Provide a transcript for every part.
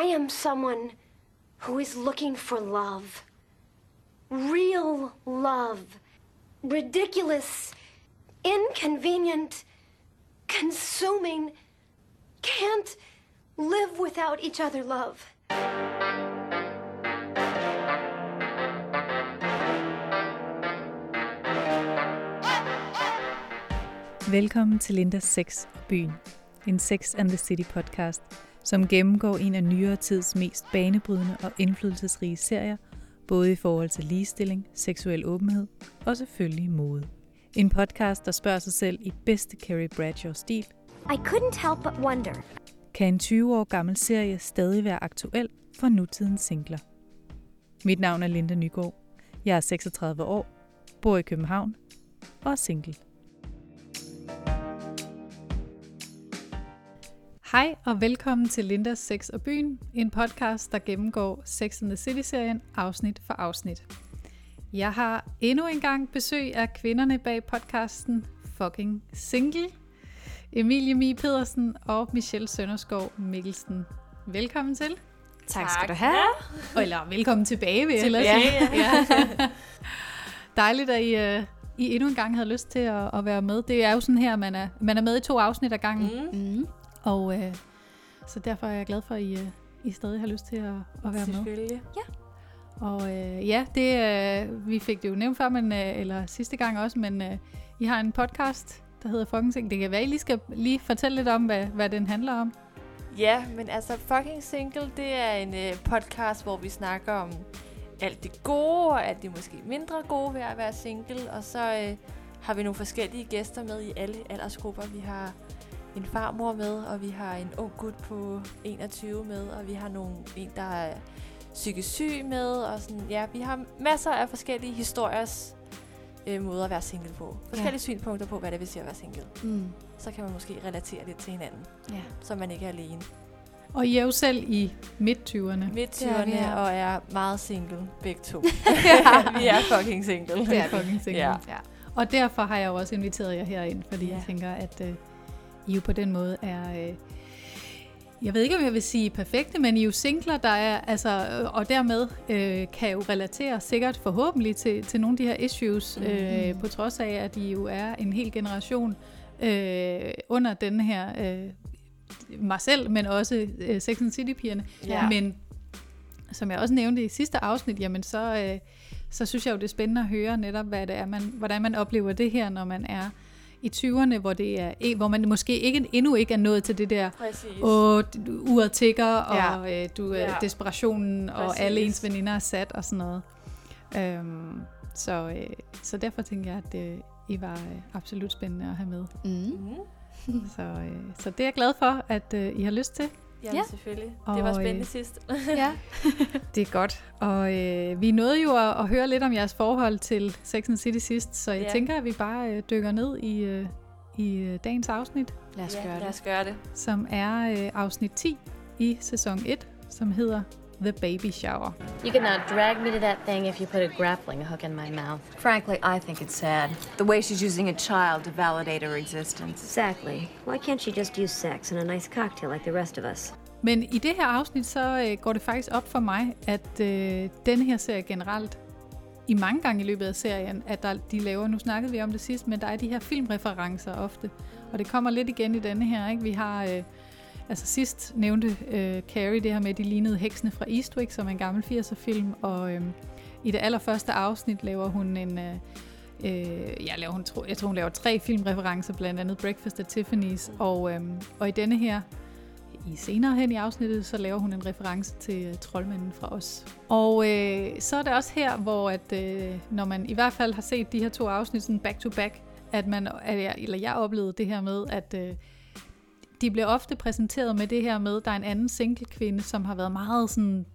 I am someone who is looking for love. Real love. Ridiculous, inconvenient, consuming. Can't live without each other love. Velkommen til Lindas Sex og Byen, en Sex and the City podcast, som gennemgår en af nyere tids mest banebrydende og indflydelsesrige serier, både i forhold til ligestilling, seksuel åbenhed og selvfølgelig mode. En podcast, der spørger sig selv i bedste Carrie Bradshaw-stil. I couldn't help but wonder. Kan en 20 år gammel serie stadig være aktuel for nutidens singler? Mit navn er Linda Nygaard. Jeg er 36 år, bor i København og er single. Hej og velkommen til Lindas Sex og Byen, en podcast, der gennemgår Sex and the City-serien afsnit for afsnit. Jeg har endnu en gang besøg af kvinderne bag podcasten Fucking Single, Emilie Mie Pedersen og Michelle Sønderskov Mikkelsen. Velkommen til. Tak skal du have. Eller velkommen tilbage, vil jeg hellere Tilbage, sige. Ja. Dejligt, at I, uh, I endnu en gang havde lyst til at, at være med. Det er jo sådan her, man er, man er med i to afsnit ad gangen. Mm. Mm. Og øh, så derfor er jeg glad for, at I, øh, I stadig har lyst til at, at være med. Selvfølgelig. Og øh, ja, det, øh, vi fik det jo nævnt før, men, øh, eller sidste gang også, men øh, I har en podcast, der hedder Fucking Sing. Det kan være, I lige skal lige fortælle lidt om, hvad, hvad den handler om. Ja, men altså Fucking Single, det er en øh, podcast, hvor vi snakker om alt det gode, og alt det måske mindre gode ved at være single. Og så øh, har vi nogle forskellige gæster med i alle aldersgrupper. Vi har en farmor med, og vi har en ung gut på 21 med, og vi har nogle, en, der er psykisk syg med, og sådan, ja, vi har masser af forskellige historiers øh, måder at være single på. Forskellige ja. synpunkter på, hvad det vil sige at være single. Mm. Så kan man måske relatere lidt til hinanden, Ja. så man ikke er alene. Og I er jo selv i midt-20'erne. Midt Det er vi, 20'erne ja. og er meget single, begge to. vi er fucking single. Det er fucking single. Ja. Ja. Og derfor har jeg jo også inviteret jer herind, fordi. Ja. jeg tænker, at øh, I jo på den måde er... Øh, jeg ved ikke, om jeg vil sige perfekte, men I er jo singler, der er, altså, øh, og dermed øh, kan jo relatere sikkert forhåbentlig til, til nogle af de her issues, mm. øh, på trods af, at I jo er en hel generation øh, under den her, øh, mig selv, men også øh, Sex and City-pigerne. Ja. Men som jeg også nævnte i sidste afsnit, jamen så, øh, så synes jeg jo, det er spændende at høre netop, hvad det er, man, hvordan man oplever det her, når man er i 20'erne, hvor, det er, hvor man måske ikke, endnu ikke er nået til det der, Præcis. du- uret tigger, Ja. og øh, du, Ja. desperationen, og Præcis. alle ens veninder er sat, og sådan noget. Øhm, så, øh, så derfor tænker jeg, at øh, I var øh, absolut spændende at have med. Mm. Mm. Så, øh, så det er jeg glad for, at øh, I har lyst til. Jamen, Ja. selvfølgelig. Og, det var øh, spændende sidst. Ja. Det er godt. Og øh, vi nåede jo at, at høre lidt om jeres forhold til Sex and the City sidst, så jeg Ja. tænker, at vi bare øh, dykker ned i, øh, i øh, dagens afsnit, Lad os ja, gøre lad det. os gøre det. som er øh, afsnit 10 i sæson 1, som hedder The Baby Shower. You could not drag me to that thing if you put a grappling hook in my mouth. Frankly, I think it's sad. The way she's using a child to validate her existence. Exactly. Why can't she just use sex and a nice cocktail like the rest of us? Men i det her afsnit, så øh, går det faktisk op for mig, at øh, denne her serie generelt, i mange gange i løbet af serien, at der, de laver, nu snakkede vi om det sidst, men der er de her filmreferencer ofte. Og det kommer lidt igen i denne her, ikke? Vi har, øh, altså sidst nævnte øh, Carrie det her med, at de lignede heksene fra Eastwick, som er en gammel 80'er-film, og øh, i det allerførste afsnit laver hun en... Øh, Øh, jeg, laver, hun, jeg tror, hun laver tre filmreferencer, blandt andet Breakfast at Tiffany's, og, øh, og i denne her, i senere hen i afsnittet, så laver hun en reference til øh, troldmanden fra os. Og øh, så er det også her, hvor at, øh, når man i hvert fald har set de her to afsnit sådan back to back, at man, at jeg, eller jeg oplevede det her med, at øh, de bliver ofte præsenteret med det her med, at der er en anden single kvinde, som har været meget sådan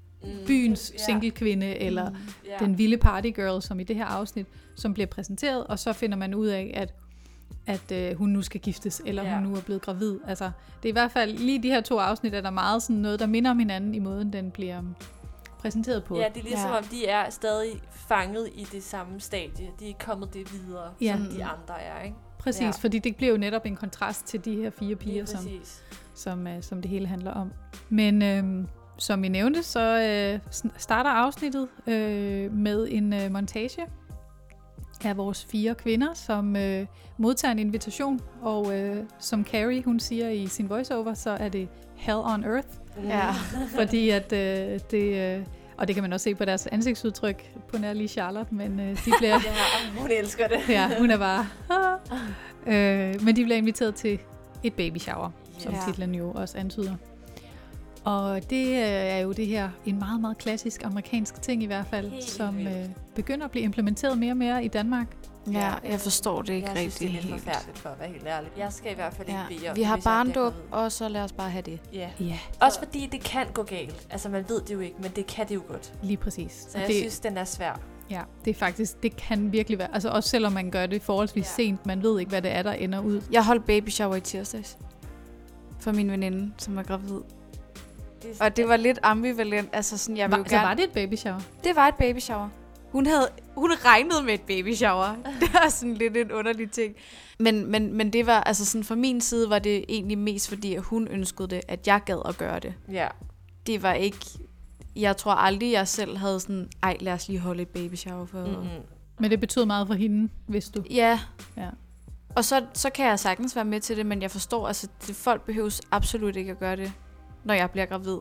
byens ja. single kvinde, eller Ja. den vilde partygirl, som i det her afsnit, som bliver præsenteret, og så finder man ud af, at at øh, hun nu skal giftes, eller Ja. hun nu er blevet gravid. Altså, det er i hvert fald lige de her to afsnit, er der meget sådan noget, der minder om hinanden i måden, den bliver um, præsenteret på. Ja, det er ligesom Ja. om, de er stadig fanget i det samme stadie. De er kommet det videre, Ja. som de andre er, ikke? Præcis, Ja. fordi det bliver jo netop en kontrast til de her fire piger, som, som, uh, som det hele handler om. Men øhm, som I nævnte, så øh, starter afsnittet øh, med en øh, montage af vores fire kvinder, som øh, modtager en invitation, og øh, som Carrie hun siger i sin voiceover, så er det Hell on Earth, Ja. fordi at øh, det, øh, og det kan man også se på deres ansigtsudtryk, på nær lige Charlotte, men øh, de bliver, ja, hun elsker det. ja, hun er bare, øh, men de bliver inviteret til et baby shower, som Ja. titlen jo også antyder. Og det øh, er jo det her, en meget, meget klassisk amerikansk ting i hvert fald, Helt som øh, begynder at blive implementeret mere og mere i Danmark. Ja, jeg forstår det ikke jeg synes, det rigtig er lidt helt. forfærdeligt for at være helt ærlig. Jeg skal i hvert fald ikke Ja. bede om Vi har barndåb, og så lad os bare have det. Ja. Ja, Også fordi det kan gå galt. Altså, man ved det jo ikke, men det kan det jo godt. lige præcis. Så jeg det, synes, den er svær. Ja, det er faktisk, det kan virkelig være, altså også selvom man gør det forholdsvis Ja. sent, man ved ikke, hvad det er, der ender ud. Jeg holdt baby shower i tirsdags. For min veninde, som er gravid. Det Og det var lidt ambivalent. Altså sådan, jeg Var, vil jo så gerne... var det et baby shower? Det var et baby shower. Hun havde hun regnede med et baby shower. det var sådan lidt en underlig ting. Men, men, men det var, altså sådan fra min side var det egentlig mest fordi, at hun ønskede det, at jeg gad at gøre det. Ja. Det var ikke... Jeg tror aldrig, jeg selv havde sådan, ej, lad os lige holde et baby shower for... Mm-hmm. Men det betød meget for hende, hvis du. Ja. Ja. Og så, så kan jeg sagtens være med til det, men jeg forstår, altså, det, folk behøves absolut ikke at gøre det, når jeg bliver gravid.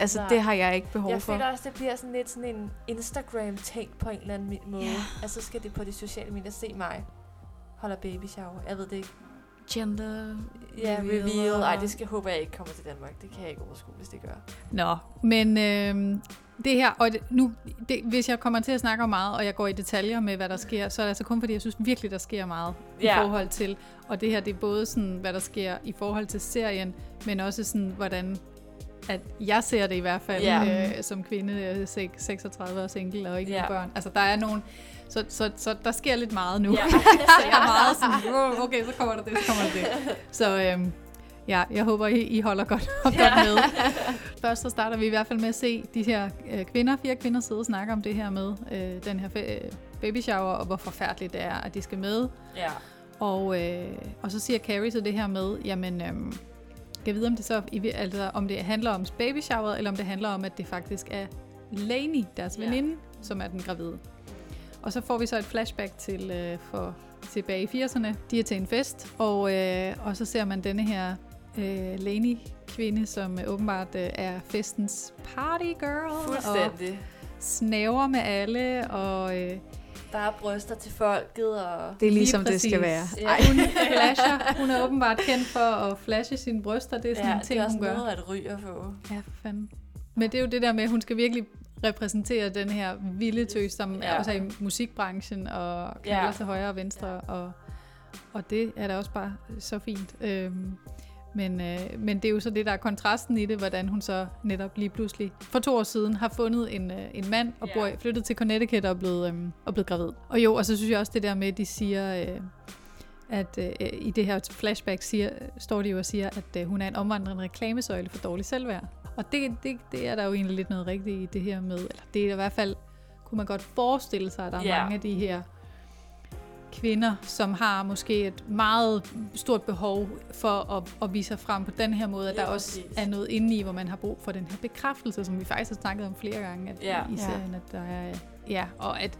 Altså, Nej. det har jeg ikke behov Jeg for. føler også, det bliver sådan lidt sådan en Instagram-ting på en eller anden måde. Ja. Altså, så skal det på de sociale medier se mig. Holder baby shower. Jeg ved det ikke. Gender Ja, reveal reveal. Ej, det skal håber jeg ikke kommer til Danmark. Det kan jeg ikke overskue, hvis det gør. Nå, men øh, det her, og det, nu, det, hvis jeg kommer til at snakke om meget, og jeg går i detaljer med, hvad der sker, så er det altså kun fordi, jeg synes virkelig, der sker meget Ja. i forhold til, og det her, det er både sådan, hvad der sker i forhold til serien, men også sådan, hvordan at jeg ser det i hvert fald, Ja. øh, som kvinde, øh, sek- 36 og single og ikke ja. børn. Altså, der er nogen, så, så, så der sker lidt meget nu. Så jeg er meget sådan, "Wow, okay, så kommer der det, så kommer der det. Så øhm, ja, jeg håber, I, I holder godt, godt med. Først så starter vi i hvert fald med at se de her øh, kvinder, fire kvinder sidde og snakke om det her med øh, den her øh, baby shower, og hvor forfærdeligt det er, at de skal med. Ja. Og, øh, og så siger Carrie så det her med, jamen, øhm, jeg vide, om det så i- altså, om det handler om baby shower, eller om det handler om, at det faktisk er Lainey, deres Ja. veninde, som er den gravide. Og så får vi så et flashback til øh, for tilbage i 80'erne. De er til en fest, og, øh, og så ser man denne her øh, Lainey-kvinde, som øh, åbenbart øh, er festens party girl, og Fuldstændig. snaver med alle, og øh, Bare bryster til folket, og... Det er Lige ligesom det skal være. Ja. hun flasher. Hun er åbenbart kendt for at flashe sine bryster. Det er sådan ja, en det ting, er også hun gør. noget at ryge få. Ja, for fanden. Men det er jo det der med, at hun skal virkelig repræsentere den her vilde tøs, som Ja. ja. også er i musikbranchen og knalder ja. til højre og venstre. Ja. Og, og det er da også bare så fint. Øhm, men, øh, men det er jo så det, der er kontrasten i det, hvordan hun så netop lige pludselig for to år siden har fundet en, øh, en mand og bor, flyttet til Connecticut og er blevet, øh, og blevet gravid. Og jo, og så synes jeg også det der med, at de siger... Øh, at øh, i det her flashback siger, står de jo og siger, at øh, hun er en omvandrende reklamesøjle for dårlig selvværd. Og det, det, det er der jo egentlig lidt noget rigtigt i det her med, eller det er i hvert fald, kunne man godt forestille sig, at der er Ja. mange af de her kvinder, som har måske et meget stort behov for at, at vise sig frem på den her måde, at Ja, der også er noget inde i, hvor man har brug for den her bekræftelse, som vi faktisk har snakket om flere gange at, Ja. i Ja. serien, at der er, ja, og at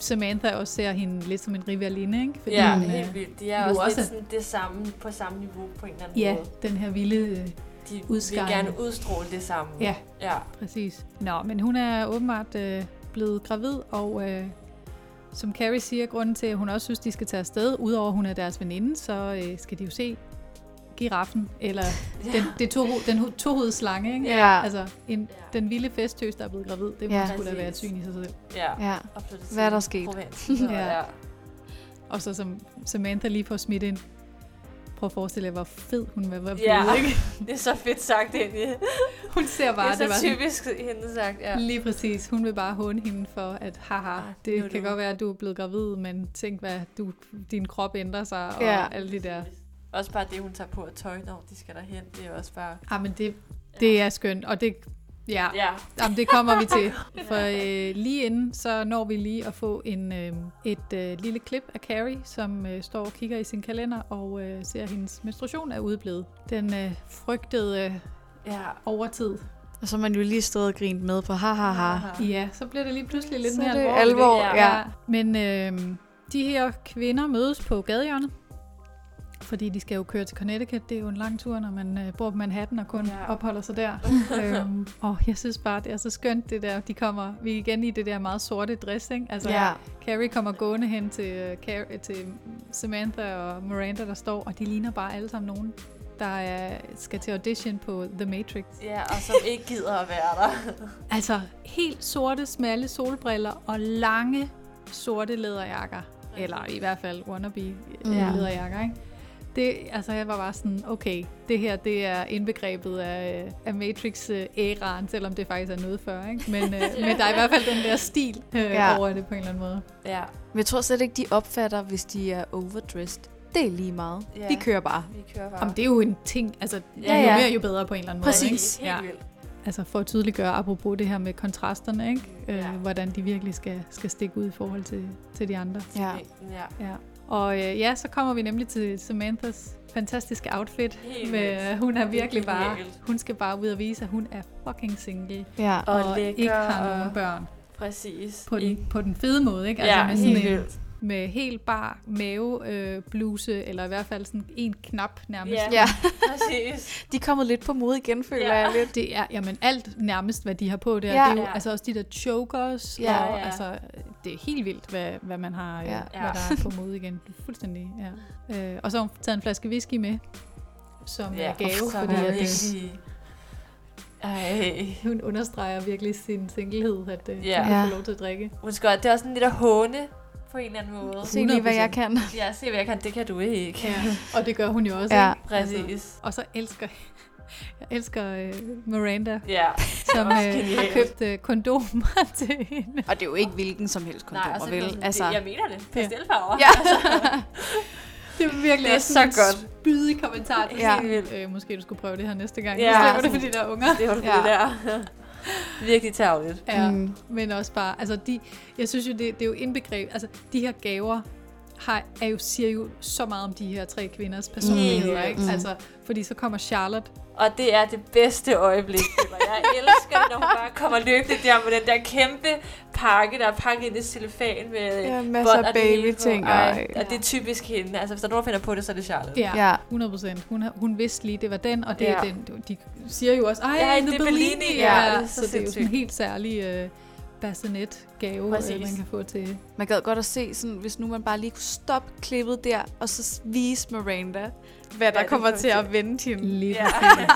Samantha også ser hende lidt som en rivaline, ikke? Fordi Ja, hun, øh, helt vildt. De er jo også, også- lidt sådan det samme, på samme niveau på en eller anden Ja, måde. den her vilde, øh, De vil udskejende. gerne udstråle det samme. Ja. Ja. præcis. Nå, men hun er åbenbart øh, blevet gravid, og øh, som Carrie siger, grunden til, at hun også synes, de skal tage afsted, udover at hun er deres veninde, så øh, skal de jo se giraffen, eller den, det to, den ho- tohovedede slange, ikke? Ja. Altså, en, den vilde festtøs, der er blevet gravid, det må Ja. ja, skulle da være et syn i sig selv. Ja. Ja. Hvad er der sket? Ja. ja. Og så som Samantha lige får smidt ind, prøv at forestille jer, hvor fed hun var blevet, Ja. ikke? Det er så fedt sagt egentlig. Hun ser bare, det er var så sådan- typisk hende sagt, ja. Lige præcis. Hun vil bare håne hende for, at haha, Ah, det kan du- godt være, at du er blevet gravid, men tænk, hvad du, din krop ændrer sig, og Ja. alle de der. Også bare det, hun tager på af tøj, når de skal derhen, det er også bare... Ah, men det, det er skønt, og det, ja, Ja, Jamen, det kommer vi til. For øh, lige inden, så når vi lige at få en, øh, et øh, lille klip af Carrie, som øh, står og kigger i sin kalender og øh, ser, at hendes menstruation er udeblevet. Den øh, frygtede øh, ja. overtid Og så er man jo lige stået og grint med på ha ha ha. Ja, så bliver det lige pludselig lidt Så mere er det alvorligt. alvor, ikke? ja. Men øh, de her kvinder mødes på gadehjørnet, fordi de skal jo køre til Connecticut. Det er jo en lang tur, når man øh, bor på Manhattan og kun Ja. opholder sig der. øhm, og jeg synes bare, det er så skønt, det der. De kommer, vi er igen i det der meget sorte dress, ikke? Altså, Ja. Carrie kommer gående hen til, øh, Car- til Samantha og Miranda, der står, og de ligner bare alle sammen nogen, der er, skal til audition på The Matrix. Ja, og som ikke gider at være der. Altså helt sorte, smalle solbriller og lange sorte læderjakker. Eller i hvert fald wannabe Mm. ja. Ja. læderjakker, ikke? Det, altså jeg var bare sådan, okay, det her det er indbegrebet af, af Matrix-æraen, selvom det faktisk er noget før, ikke? Men, øh, men der er i hvert fald den der stil øh, Ja. over det på en eller anden måde. Ja, Men jeg tror slet ikke, de opfatter, hvis de er overdressed. Det er lige meget. Ja. De kører bare. vi kører bare. Jamen, det er jo en ting, altså Ja, ja, jo mere jo bedre på en eller anden Præcis. måde. Helt Ikke? Ja. vildt. Altså for at tydeliggøre, apropos det her med kontrasterne, ikke? Øh, Ja. hvordan de virkelig skal, skal stikke ud i forhold til, til de andre. Ja. Ja. Ja. Og øh, ja, så kommer vi nemlig til Samanthas fantastiske outfit. Helt Med, øh, hun er virkelig bare, hun skal bare ud og vise, at hun er fucking single. Ja. Og Og, lækker, ikke har og- nogen børn. Præcis. På den, på den fede måde, ikke? Ja, Altså med helt sådan en, vildt. Med helt bar mave, øh, bluse, eller i hvert fald sådan en knap nærmest. Ja, Ja. præcis. De er kommet lidt på mode igen, føler Ja. jeg lidt. Det er jamen alt nærmest, hvad de har på der. Ja. Det er jo, Ja. altså også de der chokers, Ja, og ja. altså, det er helt vildt, hvad, hvad man har, Ja. ja. Hvad der er på mode igen. Fuldstændig, ja. Øh, og så har hun taget en flaske whisky med, som Ja, gave, så fordi det at, øh, virkelig... Ej. hun understreger virkelig sin singlehed, at øh, Ja. hun kan Ja. få lov til at drikke. Hun skal, det er også sådan lidt at håne på en eller anden måde. Se lige, hvad jeg 100%. kan. Ja, se hvad jeg kan, det kan du ikke. Ja. Og det gør hun jo også, Ja. ikke? Præcis. Og så elsker jeg elsker øh, Miranda, Ja. som øh, har købt øh, kondomer til hende. Og det er jo ikke hvilken som helst kondomer, Nej, og så vel? vel, Altså, det, jeg mener det. Pastelfarver. Ja. Det er virkelig Det er så en godt. spydig kommentar. til Ja. Øh, måske du skulle prøve det her næste gang. Ja. Så slipper du for de der unger. Det var det Ja. der. Virkelig tavligt. Ja, Mm. men også bare, altså de, jeg synes jo, det, det er jo indbegreb, altså de her gaver har, er jo, siger jo så meget om de her tre kvinders personligheder, Helt ikke? vildt. Altså, fordi så kommer Charlotte, Og det er det bedste øjeblik. føler Jeg Jeg elsker det, når hun bare kommer løbende der med den der kæmpe pakke, der er pakket ind i celofan med Ja, masser bånd af og babyting. Ej, ej. Og det er typisk hende. Altså, hvis der er nogen, der finder på det, så er det Charlotte. ja, Ja. ja. 100 procent, hun, hun vidste lige, det var den, og det Ja. er den, de siger jo også, ej, Ja, det er Bellini, ja, ja, så, så det er jo sådan en helt særlig øh, bassinet-gave, Præcis. øh, man kan få til, Man gad godt at se, sådan, hvis nu man bare lige kunne stoppe klippet der, og så vise Miranda, hvad der det kommer til at vente hende. Lige Ja. præcis.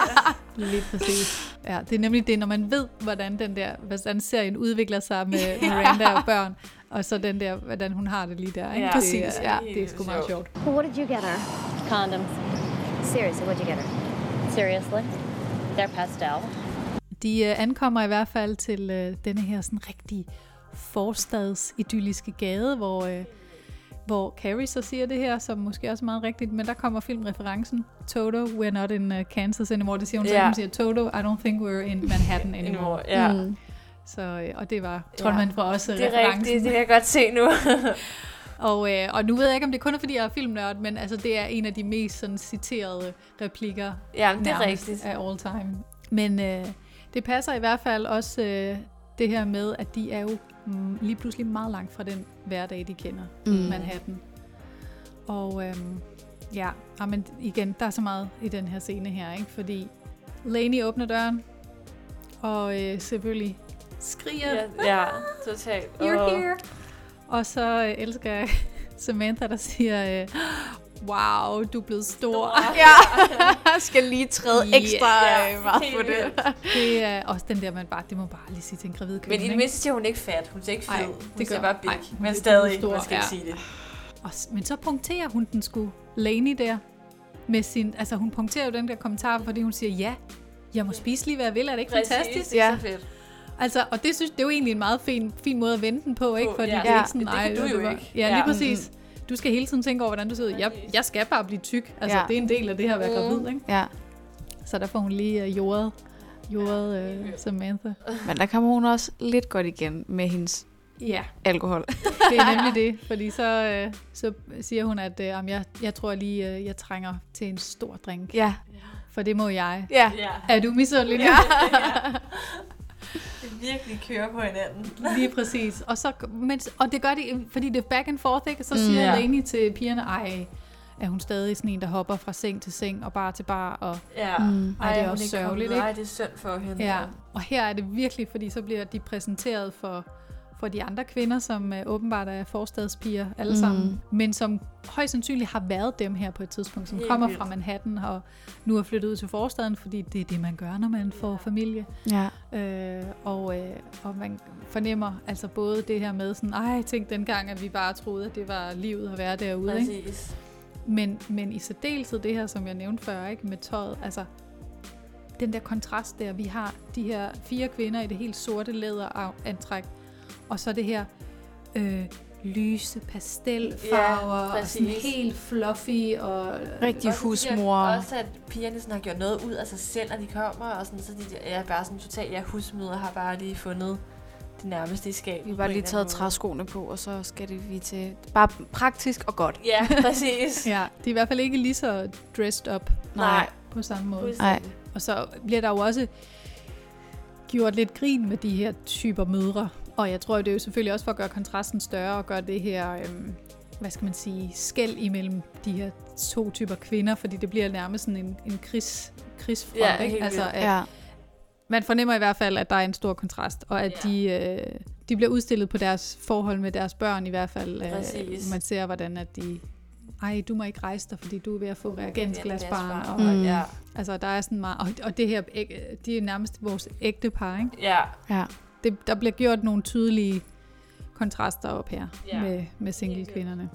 Lige præcis. Ja, det er nemlig det, når man ved, hvordan den der, hvordan serien udvikler sig med Miranda og børn, og så den der, hvordan hun har det lige der. Ikke? Ja, det, præcis, er, ja. det er sgu meget sjovt. Well, what did you get her? Condoms. Seriously, what'd you get her? Seriously? They're pastel. De øh, ankommer i hvert fald til øh, denne her sådan rigtig forstads idylliske gade, hvor, øh, hvor Carrie så siger det her, som måske også er meget rigtigt, men der kommer filmreferencen. Toto, we're not in uh, Kansas anymore. Det siger hun, så Ja. hun siger, Toto, I don't think we're in Manhattan anymore. Ja. Mm. Så, og det var, tror man fra os, Det er rigtigt, det kan jeg godt se nu. Og, øh, og nu ved jeg ikke, om det kun er, fordi jeg er filmnørd, men altså, det er en af de mest sådan, citerede replikker ja, det er rigtigt. af all time. Men øh, det passer i hvert fald også øh, det her med, at de er jo mm, lige pludselig meget langt fra den hverdag, de kender. Mm. Manhattan. Og øhm, ja, ah, men igen, der er så meget i den her scene her, ikke? Fordi Laney åbner døren, og øh, selvfølgelig skriger, Ja, ja totalt. You're Åh. here. Og så øh, elsker jeg Samantha, der siger, øh, wow, du er blevet stor. Ja, skal lige træde Ja. ekstra Ja, øh, meget på det. Det er også den der, man bare, det må bare lige sige til en gravid kvinde. Men i det mindste siger hun ikke fat. Hun siger ikke fed. Ej, hun det siger gør- bare big. ej, hun men stadig, stor, man skal ja. ikke sige det. Og, men så punkterer hun den sgu Laney der. Med sin, altså hun punkterer jo den der kommentar, fordi hun siger, ja, jeg må spise lige, hvad jeg vil. Er det ikke Præcis, fantastisk? det er Ja. så fedt. Altså, og det synes det er jo egentlig en meget fin, fin måde at vende den på, ikke? Fordi ja. det er ikke sådan, Det kan "Ej, du det jo var-" ikke. Ja, lige Ja. præcis. Du skal hele tiden tænke over, hvordan du ser ud. Jeg, jeg skal bare blive tyk. Altså, Ja. det er en del af det her at være Mm. gravid, ikke? Ja. Så der får hun lige uh, jordet, jordet uh, Samantha. Men der kommer hun også lidt godt igen med hendes Ja, alkohol. det er nemlig det. Fordi så, uh, så siger hun, at uh, jeg, jeg tror lige, uh, jeg trænger til en stor drink. Ja, for det må jeg. Ja. Ja. Er du misundelig? Det virkelig kører på hinanden. Lige præcis. Og, så, mens, og det gør de, fordi det er back and forth, ikke? Så siger Ja. mm, Lainey til pigerne, ej, er hun stadig sådan en, der hopper fra seng til seng og bar til bar. Og, Ja. Mm. Ej, det er også ikke sørgeligt, ikke? Ej, det er synd for hende. ja. og her er det virkelig, fordi så bliver de præsenteret for, for de andre kvinder, som uh, åbenbart er forstadspiger alle Mm. mm. sammen, men som højst sandsynligt har været dem her på et tidspunkt, som Helt kommer vildt. fra Manhattan og nu er flyttet ud til forstaden, fordi det er det, man gør, når man får familie. Ja. Øh, og, øh, og man fornemmer altså både det her med sådan, ej, tænk dengang, at vi bare troede, at det var livet at være derude. Ikke? Præcis. Men, men i særdeleshed det her, som jeg nævnte før, ikke, med tøjet, altså den der kontrast der, vi har de her fire kvinder i det helt sorte læderantræk, og så det her øh, lyse pastelfarver, Ja, og sådan helt fluffy, og Rigtig Også, husmor. Også at pigerne sådan har gjort noget ud af sig selv, når de kommer, og sådan, så de er bare sådan totalt, ja, husmøder har bare lige fundet det nærmeste i skabet. Vi har bare lige taget træskoene på, og så skal det vi til bare praktisk og godt. Ja, præcis. ja, de er i hvert fald ikke lige så dressed up Nej, på samme måde. fuldstændig. Og så bliver der jo også gjort lidt grin med de her typer mødre. Og jeg tror, det er jo selvfølgelig også for at gøre kontrasten større og gøre det her, øhm, hvad skal man sige, skæld imellem de her to typer kvinder, fordi det bliver nærmest sådan en, en krigs, krigsfront. Ja, ikke? Altså, at Ja. man fornemmer i hvert fald, at der er en stor kontrast, og at Ja. de, øh, de bliver udstillet på deres forhold med deres børn i hvert fald. Øh, Præcis. man ser, hvordan at de, ej, du må ikke rejse dig, fordi du er ved at få reagensglasbarn. Og, Og, Mm. ja. Altså, der er sådan meget... Og, og det her, de er nærmest vores ægte par, ikke? ja, Ja. Det, der bliver gjort nogle tydelige kontraster op her Ja. med, med single-kvinderne.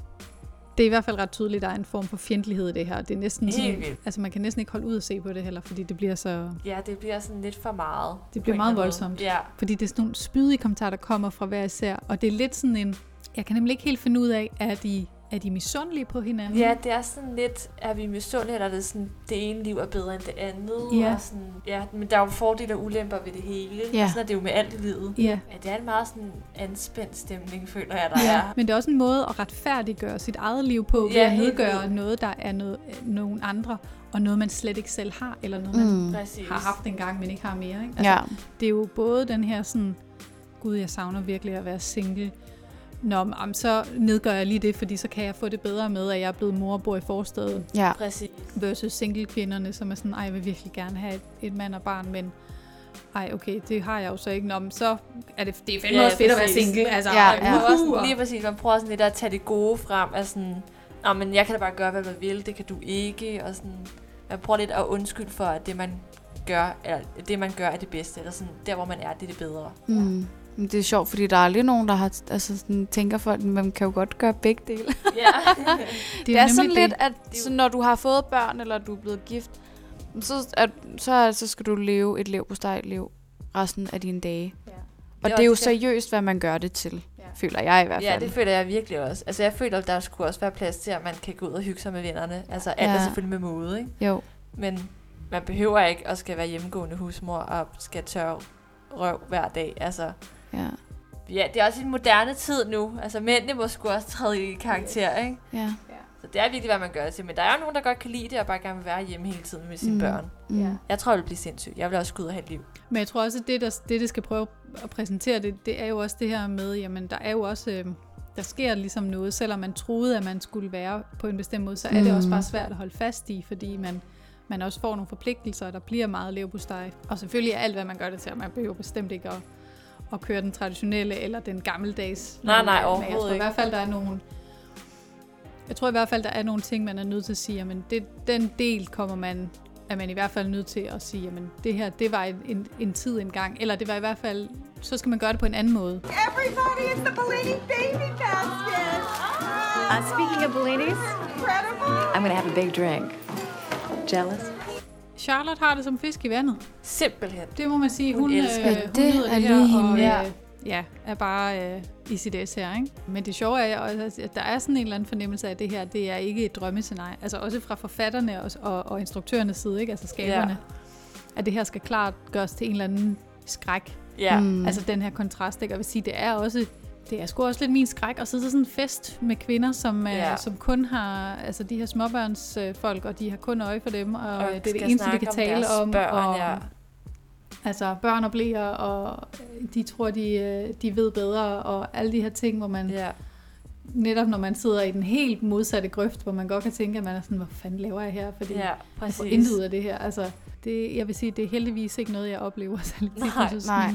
Det er i hvert fald ret tydeligt, at der er en form for fjendtlighed i det her. Det er næsten sådan, altså man kan næsten ikke holde ud at se på det heller, fordi det bliver så... ja, det bliver sådan lidt for meget. Det bliver meget voldsomt. Ja, Fordi det er sådan nogle spydige kommentarer, der kommer fra hver især. Og det er lidt sådan en... Jeg kan nemlig ikke helt finde ud af, er de, er de misundelige på hinanden? ja, det er sådan lidt, er vi misundelige, eller er det sådan, det ene liv er bedre end det andet? Ja. Og sådan, ja, men der er jo fordele og ulemper ved det hele. Ja. Sådan er det jo med alt i livet. Ja. Ja, det er en meget sådan anspændt stemning, føler jeg, der Ja, er. men det er også en måde at retfærdiggøre sit eget liv på, ved Ja, at nedgøre noget, der er noget, nogen andre, og noget, man slet ikke selv har, eller noget, man Mm. Har haft engang, men ikke har mere. Ikke? Altså, Ja. Det er jo både den her sådan, gud, jeg savner virkelig at være single. Nå, men, så nedgør jeg lige det, fordi så kan jeg få det bedre med, at jeg er blevet mor og bor i forstedet, Ja. Præcis. versus single-kvinderne, som er sådan, ej, jeg vil virkelig gerne have et, et mand og barn, men ej, okay, det har jeg jo så ikke. Nå, men så er det, det er fandme Ja, også fedt at være single. Altså, Ja, ja. Man prøver uhuh, sådan, lige præcis, man prøver sådan lidt at tage det gode frem, af sådan, Nå, men jeg kan da bare gøre, hvad man vil, det kan du ikke, og sådan, man prøver lidt at undskylde for, at det man gør, eller det man gør er det bedste, eller sådan, der hvor man er, det er det bedre. Mm. Men det er sjovt, fordi der er aldrig nogen, der har, altså sådan, tænker folk, at man kan jo godt gøre begge dele. Ja. Det, er nemlig sådan det. lidt, at så når du har fået børn, eller du er blevet gift, så, at, så, så skal du leve et liv på liv resten af dine dage. Ja. Og Det det er jo seriøst, hvad man gør det til, Ja. føler jeg i hvert ja, fald. det føler jeg virkelig også. Altså, jeg føler, at der skulle også være plads til, at man kan gå ud og hygge sig med vennerne. Altså, alt Ja. er selvfølgelig med mode, ikke? Jo. Men man behøver ikke at skal være hjemmegående husmor og skal tørre røv hver dag. Altså, Ja. ja, det er også en moderne tid nu. Altså, mændene må sgu også træde i karakter, ikke? Ja. Så det er virkelig, hvad man gør det til. Men der er jo nogen, der godt kan lide det, og bare gerne vil være hjemme hele tiden med sine Mm. mm. børn. Mm. Ja. Jeg tror, jeg vil blive sindssyg. Jeg vil også gå ud og have et liv. Men jeg tror også, at det, der, det, det skal prøve at præsentere, det, det er jo også det her med, jamen der er jo også, øh, der sker ligesom noget, selvom man troede, at man skulle være på en bestemt måde, så er det Mm. også bare svært at holde fast i, fordi man, man også får nogle forpligtelser, og der bliver meget leverpostej. Og selvfølgelig er alt, hvad man gør det til, og man behøver bestemt ikke at, at køre den traditionelle eller den gammeldags. Nej, nej, Men jeg overhovedet tror i ikke. hvert fald, der er nogle, jeg tror i hvert fald, der er nogle ting, man er nødt til at sige, jamen det, den del kommer man er man i hvert fald nødt til at sige, jamen det her, det var en, en, en tid engang, eller det var i hvert fald, så skal man gøre det på en anden måde. Everybody, it's the Bellini baby basket. Uh, speaking of Bellinis, Incredible. I'm gonna have a big drink. Jealous? Charlotte har det som fisk i vandet. Simpelthen. Det må man sige. Hun Hun, elsker øh, det. hun Det nyder er her, lige hende. og, Ja. øh, ja, er bare øh, i sit S her, ikke? Men det sjove er, også, at der er sådan en eller anden fornemmelse af, at det her, det er ikke et drømmescenarie. Altså også fra forfatterne og, og, og instruktørernes side, ikke? Altså skaberne. Ja. At det her skal klart gøres til en eller anden skræk. Ja. Mm. Altså den her kontrast, ikke? Og jeg vil sige, det er også det er sgu også lidt min skræk at sidde til sådan en fest med kvinder, som, Ja. ja. som kun har, altså de her småbørnsfolk, folk, og de har kun øje for dem, og, Og og det er det eneste, de kan om tale om. børn, og, ja. Altså børn og blæer, og de tror, de, øh, de ved bedre, og alle de her ting, hvor man Ja. netop når man sidder i den helt modsatte grøft, hvor man godt kan tænke, at man er sådan, hvad fanden laver jeg her? Fordi Ja, jeg får præcis. intet ud af det her. Altså, det, jeg vil sige, det er heldigvis ikke noget, jeg oplever særlig tit. Nej, synes, nej.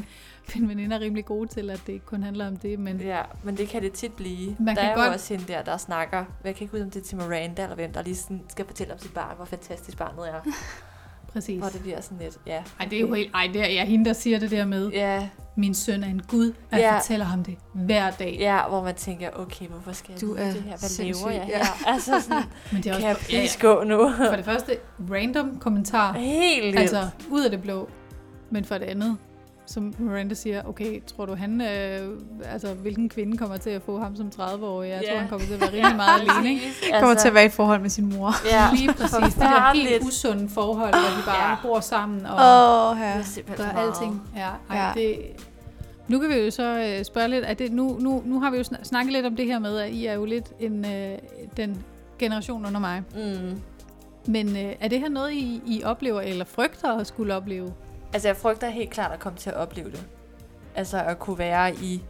Mine, veninder er rimelig gode til, at det ikke kun handler om det, men Ja, men det kan det tit blive. Man der kan er godt- jo også hende der, der snakker. Jeg kan ikke huske, om det er til Miranda, eller hvem, der lige sådan skal fortælle om sit barn, hvor fantastisk barnet er. præcis. Hvor det bliver sådan lidt, ja. Ej, det er jo helt, ej, det er jeg hende, der siger det der med, Ja, min søn er en gud, og jeg Ja. fortæller ham det hver dag. ja, hvor man tænker, okay, hvorfor skal jeg Du er det her? Hvad sindssyg, laver jeg ja. her? Altså sådan, Men det er kan jeg også, ja, please gå nu? For det første, random kommentar, Helt altså ud af det blå. Men for det andet, som Miranda siger, okay, tror du han, øh, altså hvilken kvinde kommer til at få ham som 30-årig? Jeg tror, Ja. han kommer til at være rimelig meget alene, ikke? Præcis. Kommer til at være i forhold med sin mor. ja, Lige præcis. Det der forfærdeligt. helt usunde forhold, hvor de bare Ja. ja. bor sammen og oh, ja. er simpelthen gør alting. Ja, ej, Ja. ja. Det, nu kan vi jo så øh, spørge lidt, at det, nu, nu, nu har vi jo snak- snakket lidt om det her med, at I er jo lidt en, øh, den generation under mig. Mm. Men øh, er det her noget, I, I oplever eller frygter at skulle opleve? Altså, jeg frygter helt klart at komme til at opleve det. Altså, at kunne være i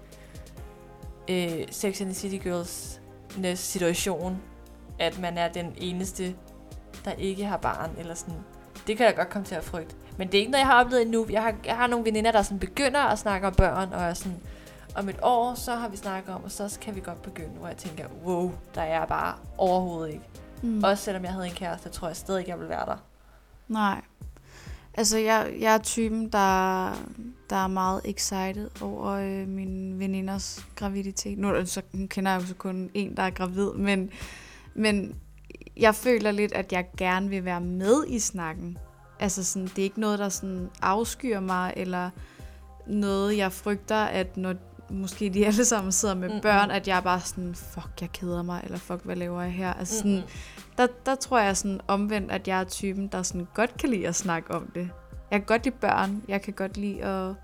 øh, Sex and the City Girls situation, at man er den eneste, der ikke har barn, eller sådan. Det kan jeg godt komme til at frygte. Men det er ikke noget, jeg har oplevet endnu. Jeg har, jeg har nogle veninder, der sådan begynder at snakke om børn, og er sådan, om et år, så har vi snakket om, og så kan vi godt begynde, hvor jeg tænker, wow, der er jeg bare overhovedet ikke. Mm. Også selvom jeg havde en kæreste, tror jeg stadig ikke, jeg vil være der. Nej. Altså, jeg, jeg er typen, der, der er meget excited over øh, min veninders graviditet. Nu så, nu kender jeg jo så kun en, der er gravid, men, men jeg føler lidt, at jeg gerne vil være med i snakken. Altså, sådan, det er ikke noget, der sådan afskyer mig, eller noget, jeg frygter, at når måske de alle sammen sidder med Mm-mm. børn, at jeg er bare sådan, fuck, jeg keder mig, eller fuck, hvad laver jeg her? Altså, sådan, Mm-mm. Der, der tror jeg sådan omvendt, at jeg er typen, der sådan godt kan lide at snakke om det. Jeg kan godt lide børn. Jeg kan godt lide at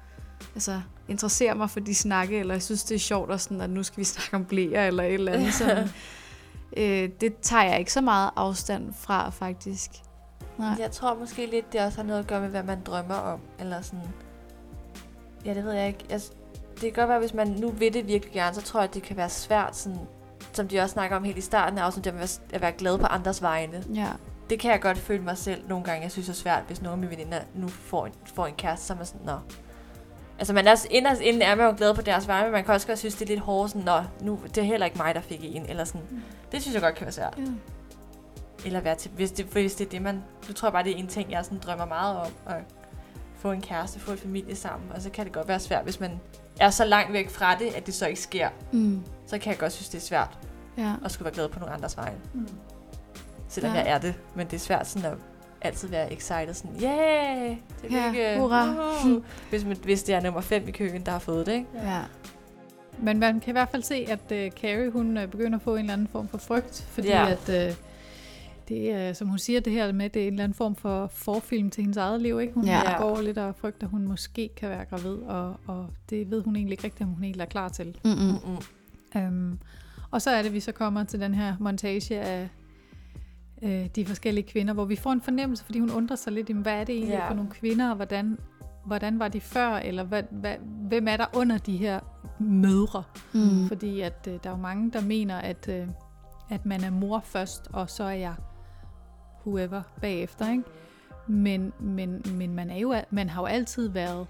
altså, interessere mig for de snakke, eller jeg synes, det er sjovt, at, sådan, at nu skal vi snakke om blæer, eller et eller andet. Sådan. øh, det tager jeg ikke så meget afstand fra, faktisk. Nej. Jeg tror måske lidt, det også har noget at gøre med, hvad man drømmer om. Eller sådan... Ja, det ved jeg ikke. Jeg, det kan godt være, hvis man nu vil det virkelig gerne, så tror jeg, at det kan være svært, sådan, som de også snakker om helt i starten af afsnittet, at være- at være glad på andres vegne. Ja. Det kan jeg godt føle mig selv nogle gange, jeg synes er svært, hvis nogle af mine veninder nu får en, får en kæreste, så er sådan, nå. Altså man er, inderst inden er man jo glad på deres vegne, men man kan også godt synes, det er lidt hårdt, sådan, nå, nu, det er heller ikke mig, der fik en, eller sådan. Det synes jeg godt kan være svært. Ja. Eller være til, hvis det, hvis det er det, man... Nu tror jeg bare, det er en ting, jeg sådan drømmer meget om. At få en kæreste, få en familie sammen. Og så kan det godt være svært, hvis man er så langt væk fra det, at det så ikke sker. Mm. Så kan jeg godt synes, det er svært Ja. at skulle være glad på nogle andres vegne. Mm. Selvom Ja. jeg er det. Men det er svært sådan at altid være excited. Sådan, yeah! Tillykke! Ja, hurra. Woohoo!" hvis, man, hvis det er nummer 5 i køen, der har fået det, ikke? ja. Men man kan i hvert fald se, at uh, Carrie, hun uh, begynder at få en eller anden form for frygt, fordi Ja. at uh, det er, som hun siger det her med, det er en eller anden form for forfilm til hendes eget liv, ikke? Hun Ja. går lidt og frygter, at hun måske kan være gravid, og, og det ved hun egentlig ikke rigtigt, om hun helt er klar til. Mm-mm. Um, og så er det, vi så kommer til den her montage af øh, de forskellige kvinder, hvor vi får en fornemmelse, fordi hun undrer sig lidt, hvad er det egentlig Ja. for nogle kvinder, og hvordan, hvordan var de før, eller hvad, hvad, hvem er der under de her mødre? Mm. Fordi at øh, der er jo mange, der mener, at, øh, at man er mor først, og så er jeg whoever bagefter, ikke? Men, men, men man, er jo, man har jo altid været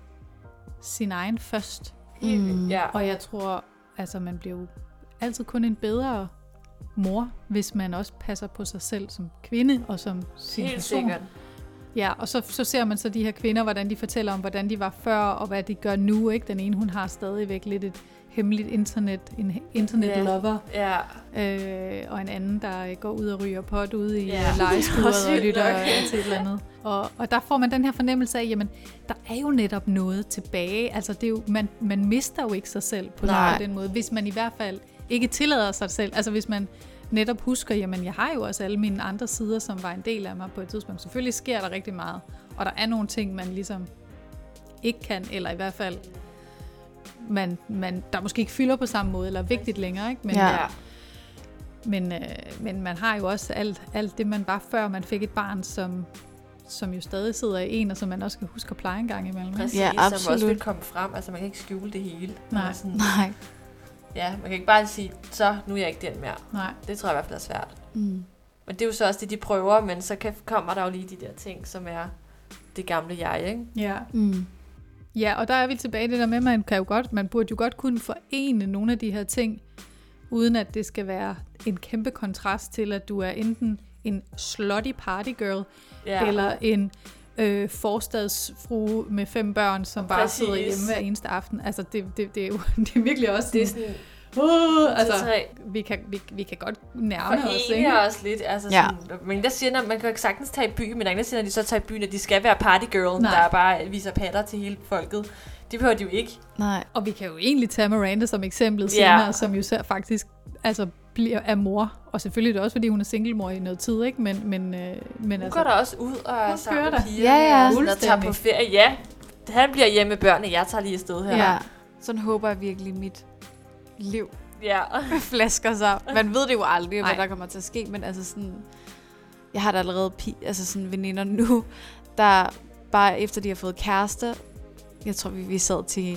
sin egen først. Mm. ja. Og jeg tror, altså man bliver jo altid kun en bedre mor, hvis man også passer på sig selv som kvinde og som sin Helt person. sikkert. Ja, og så, så ser man så de her kvinder, hvordan de fortæller om, hvordan de var før, og hvad de gør nu. Ikke? Den ene, hun har stadigvæk lidt et hemmeligt internet, en internet Ja. lover, Ja. øh, og en anden, der øh, går ud og ryger pot ude i Ja, også lejeskuret og lytter nok. øh, til et eller andet. Og, og der får man den her fornemmelse af, jamen, der er jo netop noget tilbage. Altså, det er jo, man, man mister jo ikke sig selv på, Nej. den måde, hvis man i hvert fald ikke tillader sig selv. Altså, hvis man netop husker, jamen, jeg har jo også alle mine andre sider, som var en del af mig på et tidspunkt. Selvfølgelig sker der rigtig meget, og der er nogle ting, man ligesom ikke kan, eller i hvert fald man, man, der måske ikke fylder på samme måde, eller er vigtigt længere, ikke? Men, Ja. Ja. men, øh, men man har jo også alt, alt det, man var før man fik et barn, som, som jo stadig sidder i en, og som man også skal huske at pleje en gang imellem. ikke? Præcis, Ja, som også absolut. vil komme frem. Altså, man kan ikke skjule det hele. Nej. Sådan, Nej. ja, man kan ikke bare sige, så nu er jeg ikke den mere. Nej. Det tror jeg i hvert fald er svært. Mm. Men det er jo så også det, de prøver, men så kan, kommer der jo lige de der ting, som er det gamle jeg, ikke? Ja. Mm. Ja, og der er vi tilbage det der med, at man, kan jo godt, man burde jo godt kunne forene nogle af de her ting, uden at det skal være en kæmpe kontrast til, at du er enten en slutty party girl, ja. eller en øh, forstadsfrue med fem børn, som bare Præcis. sidder hjemme hver eneste aften. Altså, det, det, det, er jo det er virkelig også det er sådan, uh, altså, vi kan, vi, vi kan godt nærme os, ikke? Forene os lidt. Altså Ja. sådan, men der siger, at man kan sagtens tage i byen, men der er siger, når de så tager i byen, at de skal være partygirl, der bare viser patter til hele folket. Det behøver de jo ikke. Nej. Og vi kan jo egentlig tage Miranda som eksempel Ja. senere, som jo så faktisk altså, bliver af mor. Og selvfølgelig er det også, fordi hun er singlemor i noget tid, ikke? Men, men, øh, men Nu altså, går der også ud og er Hun sammen med der. pigerne. Ja, ja. og sådan, tager på ferie. Ja, han bliver hjemme med børnene, jeg tager lige afsted her. Ja. Sådan håber jeg virkelig, mit liv ja. flasker sig. Man ved det jo aldrig, hvad Nej. der kommer til at ske, men altså sådan... Jeg har da allerede pi- altså sådan veninder nu, der bare efter de har fået kærester, jeg tror, vi, vi sad til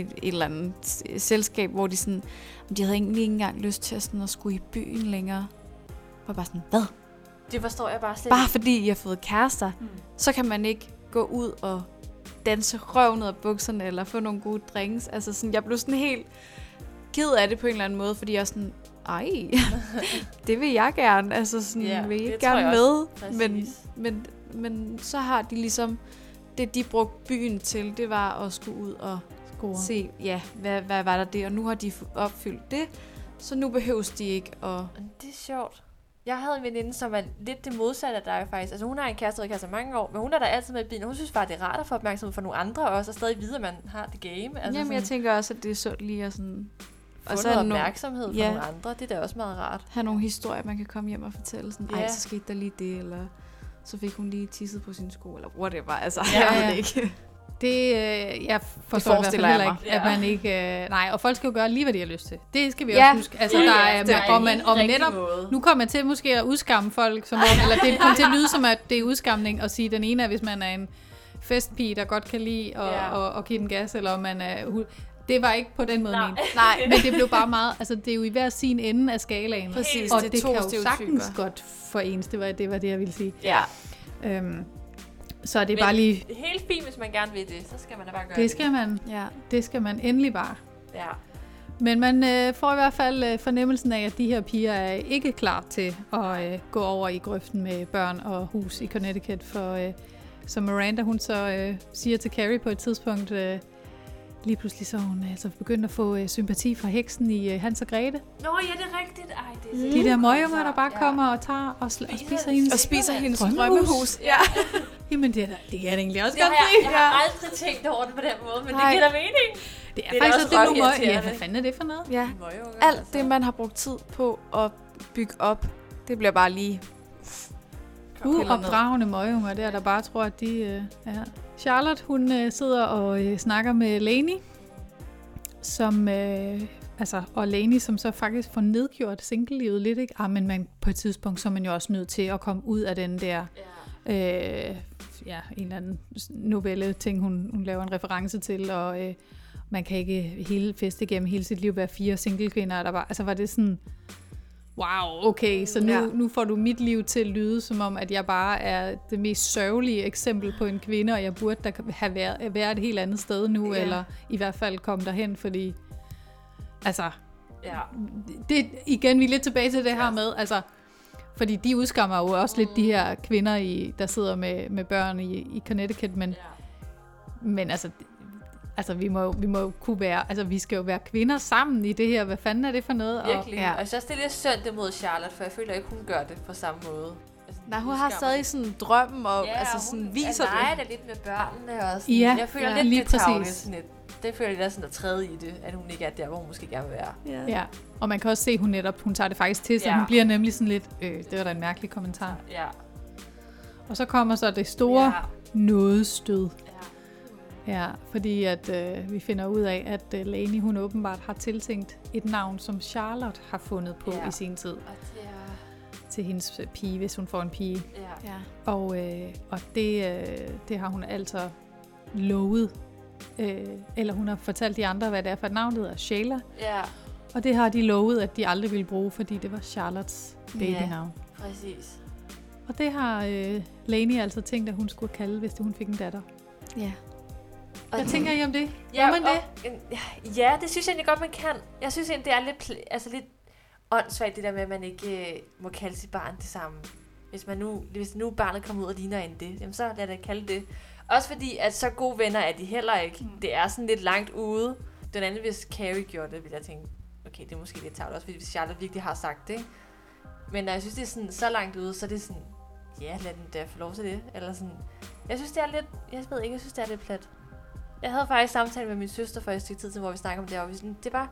et, et eller andet selskab, hvor de sådan, de havde egentlig ikke engang lyst til at, sådan, at skulle i byen længere. Og bare sådan, hvad? Det forstår jeg bare slet Bare fordi I har fået kærester, Mm. så kan man ikke gå ud og danse røv ned af bukserne, eller få nogle gode drinks. Altså sådan, jeg blev sådan helt ked af det på en eller anden måde, fordi jeg er sådan, ej, det vil jeg gerne. Altså sådan, ja, vil det ikke gerne jeg med? Men, men, men så har de ligesom, det de brugte byen til, det var at skulle ud og Score. se, ja, hvad, hvad var der det, og nu har de opfyldt det, så nu behøves de ikke at... Det er sjovt. Jeg havde en veninde, som er lidt det modsatte af dig faktisk. Altså hun har en kæreste, der i mange år, men hun er der altid med i bilen. Hun synes bare, det er rart at få opmærksomhed fra nogle andre også, og stadig vide, at man har det game. Altså Jamen, sådan, jeg tænker også, at det er sundt lige at sådan, få og så noget er der nogle- opmærksomhed fra Ja. nogle andre. Det er da også meget rart. have nogle historier, man kan komme hjem og fortælle. Sådan, ej, Ja. så skete der lige det, eller så fik hun lige tisset på sin sko, eller whatever. Altså, Ja, jeg ja. ved det ikke. Det, øh, jeg forstår i hvert fald forestiller jeg heller mig. ikke, at man ikke... Øh, nej, og folk skal jo gøre lige, hvad de har lyst til. Det skal vi Ja. også huske. Altså, der er, det er og man, og rigtig netop, måde. nu kommer jeg til måske at udskamme folk, som om, eller det kommer til at lyde som, at det er udskamning at sige, den ene er, hvis man er en festpige, der godt kan lide at, Ja. at, at give den gas, eller om man er... Det var ikke på den måde Nej. ment. Nej, Men det blev bare meget... Altså, det er jo i hver sin ende af skalaen. præcis. og det er det to kan jo stereotyper. sagtens godt forenes. Det var det, var det jeg ville sige. Ja. Øhm, så det er Men bare lige... Det er helt fint, hvis man gerne vil det. Så skal man da bare gøre Det skal man. ja. Det skal man endelig bare. Ja. Men man øh, får i hvert fald øh, fornemmelsen af, at de her piger er ikke klar til at øh, gå over i grøften med børn og hus i Connecticut. For øh, som Miranda hun så øh, siger til Carrie på et tidspunkt, øh, lige pludselig så er hun altså begyndt at få øh, sympati fra heksen i øh, Hans og Grete. Nå, ja, det er rigtigt. Ej, det er så De der møgeunger, der bare Ja. kommer og tager og, sl- og Spiser hendes... Og spiser hendes Drømmehus. drømmehus. Ja. Jamen det er, det jeg da egentlig også Det har godt jeg, jeg har aldrig tænkt over det på den måde, men Nej. det giver da mening. Det er, det er faktisk også også det nu møg. Ja, hvad fanden er det for noget? ja. Møgeunger, Alt altså. det, man har brugt tid på at bygge op, det bliver bare lige... Uopdragende møgeunger der, der bare tror, at de øh, er... Charlotte, hun øh, sidder og øh, snakker med Lainey, som... Øh, altså, og Lainey, som så faktisk får nedgjort singlelivet lidt, ikke? Ah, men man, på et tidspunkt, så er man jo også nødt til at komme ud af den der... Øh, ja, en eller anden novelle ting, hun, hun laver en reference til, og øh, man kan ikke hele fest igennem hele sit liv være fire singlekvinder, der var, altså var det sådan, wow, okay, så nu, Ja. nu får du mit liv til at lyde som om, at jeg bare er det mest sørgelige eksempel på en kvinde, og jeg burde da have været, været et helt andet sted nu, Ja. eller i hvert fald komme derhen, fordi, altså, Ja. det igen, vi er lidt tilbage til det her med, altså, fordi de udskammer jo også lidt de her kvinder, i, der sidder med, med børn i, i Connecticut, men, Ja. men altså, altså vi, må, vi må kunne være, altså vi skal jo være kvinder sammen i det her, hvad fanden er det for noget? Virkelig. Ja. Og jeg synes, det er lidt synd mod Charlotte, for jeg føler ikke, hun gør det på samme måde. Altså, Nej, hun har stadig sådan drømmen, og Ja, altså og sådan hun viser er det. det. lidt med børnene og sådan. Ja, jeg føler ja, lidt, lige det er præcis. sådan lidt. Det føler jeg lidt er sådan at træde i det, at hun ikke er der, hvor hun måske gerne vil være. Ja. Ja, og man kan også se, at hun netop, hun tager det faktisk til sig. Ja. Ja. Hun bliver nemlig sådan lidt, øh, det var da en mærkelig kommentar. Ja. Og så kommer så det store Ja. ja. nådestød. Ja. Ja, fordi at øh, vi finder ud af, at øh, Lani hun åbenbart har tiltænkt et navn, som Charlotte har fundet på Ja. i sin tid Og det er... til hendes pige, hvis hun får en pige. Ja. Ja. Og, øh, og det, øh, det har hun altså lovet. Øh, eller hun har fortalt de andre, hvad det er for et navn, det hedder Shayla. ja, Og det har de lovet, at de aldrig ville bruge, fordi det var Charlottes babynavn. præcis. Og det har øh, Lani altså tænkt, at hun skulle kalde, hvis hun fik en datter. Ja. Og Hvad tænker I om det? Ja, Må man det? og, ja, det synes jeg egentlig godt, man kan. Jeg synes egentlig, det er lidt, altså lidt åndssvagt, det der med, at man ikke øh, må kalde sit barn det samme. Hvis, man nu, hvis nu barnet kommer ud og ligner en det, jamen så lad det kalde det. Også fordi, at så gode venner er de heller ikke. Mm. Det er sådan lidt langt ude. Den anden, hvis Carrie gjorde det, ville jeg tænke, okay, det er måske lidt tavligt, også fordi hvis Charlotte virkelig har sagt det. Men når jeg synes, det er sådan, så langt ude, så er det sådan, ja, lad den da få lov til det. Eller sådan, jeg synes, det er lidt, jeg ved ikke, jeg synes, det er lidt plat. Jeg havde faktisk samtale med min søster for et stykke tid til, hvor vi snakker om det, og vi sådan, det var,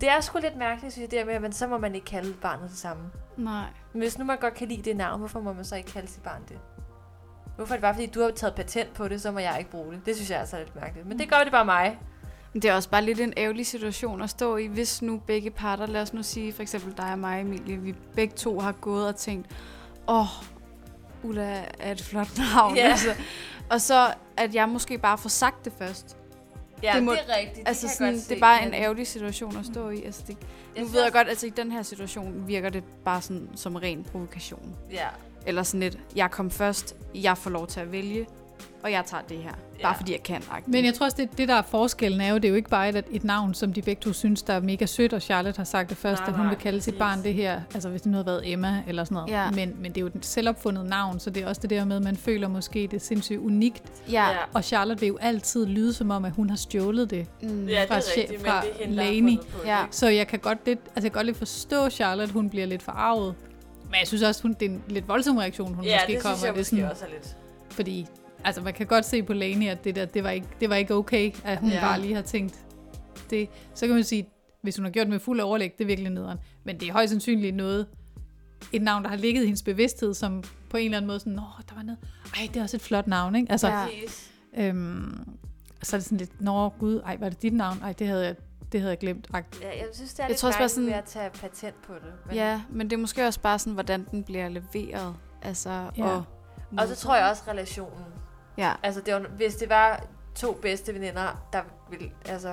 det er sgu lidt mærkeligt, synes jeg, det her med, at man, så må man ikke kalde barnet det samme. Nej. Men hvis nu man godt kan lide det navn, hvorfor må man så ikke kalde sit barn det? Hvorfor er det bare, fordi du har taget patent på det, så må jeg ikke bruge det? Det synes jeg altså er lidt mærkeligt. Men det gør det bare mig. Det er også bare lidt en ærgerlig situation at stå i, hvis nu begge parter, lad os nu sige for eksempel dig og mig, Emilie, vi begge to har gået og tænkt, åh, oh, Ulla er et flot navn. Ja. Altså, og så at jeg måske bare får sagt det først. Ja, Det må- det er rigtigt. altså kan jeg sådan, godt det er bare en ærgerlig situation at stå i. Altså, det, nu synes ved jeg godt, at altså, i den her situation virker det bare sådan som ren provokation. Ja, Eller sådan lidt, jeg kom først, jeg får lov til at vælge, og jeg tager det her. Bare Ja. fordi jeg kan. -agtigt. Men jeg tror også, det, det der er forskellen er jo, det er jo ikke bare et, et navn, som de begge to synes, der er mega sødt, og Charlotte har sagt det først, Nej, at hun nej, vil kalde sit barn det her, altså hvis det nu havde været Emma eller sådan noget. Ja. Men, men det er jo et selvopfundet navn, så det er også det der med, at man føler måske, det er sindssygt unikt. ja. ja. Og Charlotte vil jo altid lyde som om, at hun har stjålet det. Mm. ja det fra er rigtigt, fra det det, Ja. Så jeg kan godt lidt, altså jeg kan godt lidt forstå Charlotte, hun bliver lidt forarvet. Men jeg synes også, hun, det er en lidt voldsom reaktion, hun Ja, måske det kommer. synes jeg det er måske sådan, også er lidt. Fordi altså, man kan godt se på Lane, at det der, det var ikke, det var ikke okay, at hun Ja. bare lige har tænkt det. Så kan man sige, hvis hun har gjort det med fuld overlæg, det er virkelig nederen. Men det er højst sandsynligt noget, et navn, der har ligget i hendes bevidsthed, som på en eller anden måde sådan, åh, der var noget, ej, det er også et flot navn, ikke? Altså, Ja. øhm, så er det sådan lidt, nå gud, ej, var det dit navn? Ej, det havde jeg, det havde jeg glemt. Ej, Ja, jeg synes, det er Jeg lidt tror også bare sådan- ved at tage patent på det. Men, Ja, men det er måske også bare sådan, hvordan den bliver leveret. Altså, Ja. og, Og så tror jeg også relationen. Ja. Altså, det var, hvis det var to bedste veninder, der ville altså,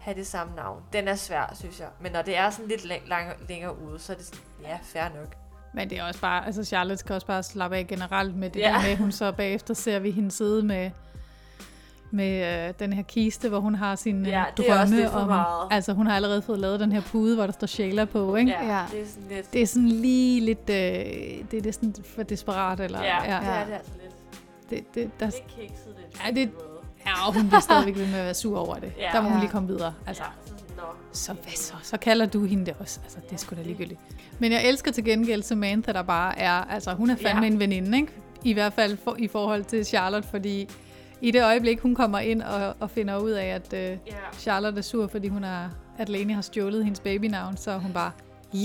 have det samme navn. Den er svær, synes jeg. Men når det er sådan lidt læng- lang- længere ude, så er det sådan, ja, fair nok. Men det er også bare, altså Charlotte skal også bare slappe af generelt med det Ja. ja. der med, hun så bagefter ser vi hende sidde med, med øh, den her kiste, hvor hun har sin Ja, øh, det er også drømme lidt for om, meget. altså hun har allerede fået lavet den her pude, hvor der står Shayla på, ikke? Ja, Ja. det er sådan lidt... Det er sådan lige lidt, øh, det er det sådan for desperat, eller ja, ja, det er det altså lidt. Det, det, der, Det er kikset lidt. Ja, det- ja, og hun bliver stadigvæk ved med at være sur over det. Ja. Der må hun lige komme videre. Altså, Ja, nå. Så hvad så? Så kalder du hende det også. Altså, det er sgu da ligegyldigt. Men jeg elsker til gengæld Samantha, der bare er... Altså, hun er fandme Ja. en veninde, ikke? I hvert fald for, i forhold til Charlotte, fordi i det øjeblik, hun kommer ind og, og finder ud af, at øh, Ja. Charlotte er sur, fordi hun er, at Lene har stjålet hendes babynavn, så er hun bare,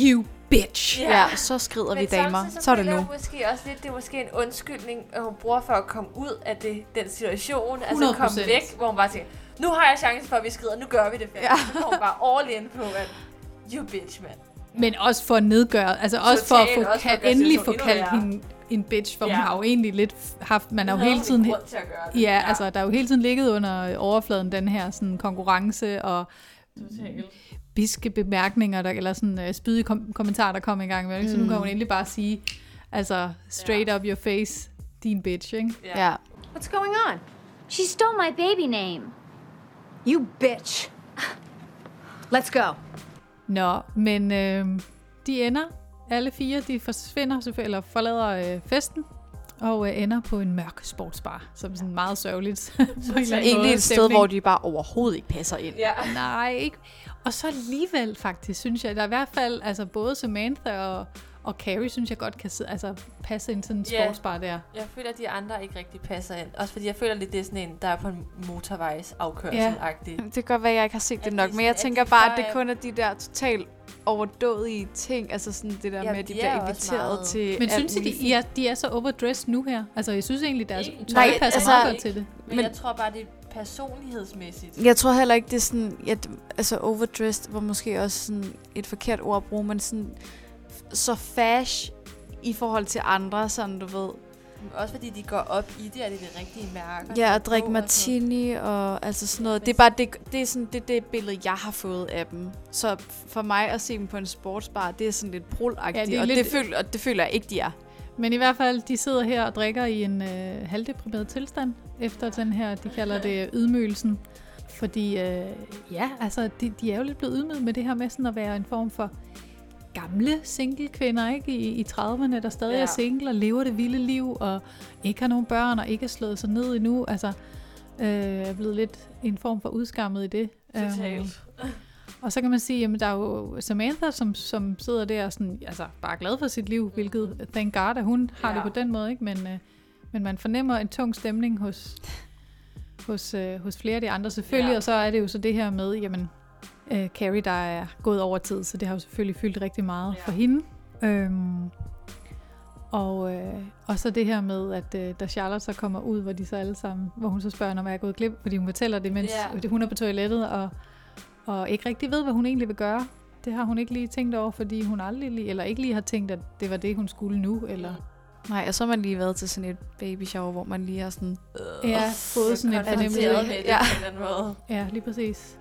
you bitch! Ja. ja, så skrider vi damer. samtidig Så er det nu. Måske også lidt, det er måske en undskyldning, at hun bruger for at komme ud af det, den situation. Altså komme 100%. væk, hvor hun bare tænker, nu har jeg chancen for, at vi skrider, nu gør vi det færdigt. Ja. Så går hun bare all in på, at you bitch, mand. Men også for at nedgøre, altså også for at få, også for at endelig få kaldt hende en bitch, for Ja. ja. hun har jo egentlig lidt haft, man har jo hele tiden... til at gøre det. Ja, altså der er jo hele tiden ligget under overfladen den her sådan konkurrence og Totalt. Biske bemærkninger, der, eller sådan uh, spydige kom- kommentarer, der kom i gang med. Mm. Så nu kan hun endelig bare sige, altså straight up your face, din bitch, ikke? Ja. Ja. What's going on? She stole my baby name. You bitch. Let's go. Nå, men øh, de ender, alle fire, de forsvinder selvfølgelig, eller forlader øh, festen, og øh, ender på en mørk sportsbar, som sådan meget sørgeligt. eller anden Egentlig måde, et sted, stemning. hvor de bare overhovedet ikke passer ind. Ja. Nej, ikke. Og så alligevel faktisk, synes jeg, der er i hvert fald, altså både Samantha og, og Carrie, synes jeg godt kan sidde, altså, passe ind sådan en Ja. sportsbar der. Jeg føler, at de andre ikke rigtig passer ind. Også fordi jeg føler lidt, det er sådan en, der er på en motorvejsafkørsel-agtig. Det kan godt være, at jeg ikke har set det de nok, sådan- men jeg tænker bare, at det er- kun er de der totalt overdådige ting, altså sådan det der Jamen, med, at de de bliver er inviteret meget- til Men synes I, de, ja, de er så overdressed nu her? Altså, jeg synes egentlig, deres Ikke- tøj Nej, passer altså- meget godt til det. Men, Men- jeg tror bare, det personlighedsmæssigt. Jeg tror heller ikke, det er sådan, at, altså overdressed var måske også sådan et forkert ord at bruge, men sådan så fash i forhold til andre, sådan du ved. Også fordi de går op i det, er det de rigtige mærker. Ja, at drikke på og sådan martini og altså sådan noget. Det er bare det, det, er sådan, det, er det billede, jeg har fået af dem. Så for mig at se dem på en sportsbar, det er sådan lidt brulagtigt, Ja, det er og, lidt- det føler, og det føler jeg ikke, de er. Men i hvert fald, de sidder her og drikker i en øh, halvdeprimeret tilstand, efter den her, de kalder det ydmygelsen. Fordi, øh, ja, altså, de, de er jo lidt blevet ydmyget med det her med sådan at være en form for gamle single-kvinder, ikke? I, i 30'erne, der stadig ja. Er single og lever det vilde liv, og ikke har nogen børn, og ikke har slået sig ned endnu. Altså, øh, er blevet lidt en form for udskammet i det. Øhm, Totalt. og så kan man sige, jamen der er jo Samantha, som, som sidder der og sådan, altså bare glad for sit liv, hvilket thank God, at hun har Ja. det på den måde, ikke? Men, øh, men man fornemmer en tung stemning hos, hos, øh, hos flere af de andre selvfølgelig, Ja. og så er det jo så det her med, jamen, øh, Carrie, der er gået over tid, så det har jo selvfølgelig fyldt rigtig meget Ja. for hende. Øhm, og, øh, og så det her med, at øh, da Charlotte så kommer ud, hvor de så alle sammen, hvor hun så spørger, om jeg er gået glip, fordi hun fortæller det, mens Ja. hun er på toilettet, og, og ikke rigtig ved, hvad hun egentlig vil gøre. Det har hun ikke lige tænkt over, fordi hun aldrig lige, eller ikke lige har tænkt, at det var det, hun skulle nu, eller Nej, og så har man lige været til sådan et baby shower, hvor man lige har sådan... ja, fået sådan en fornemmelse. Ja. på en eller anden måde. Ja, lige præcis.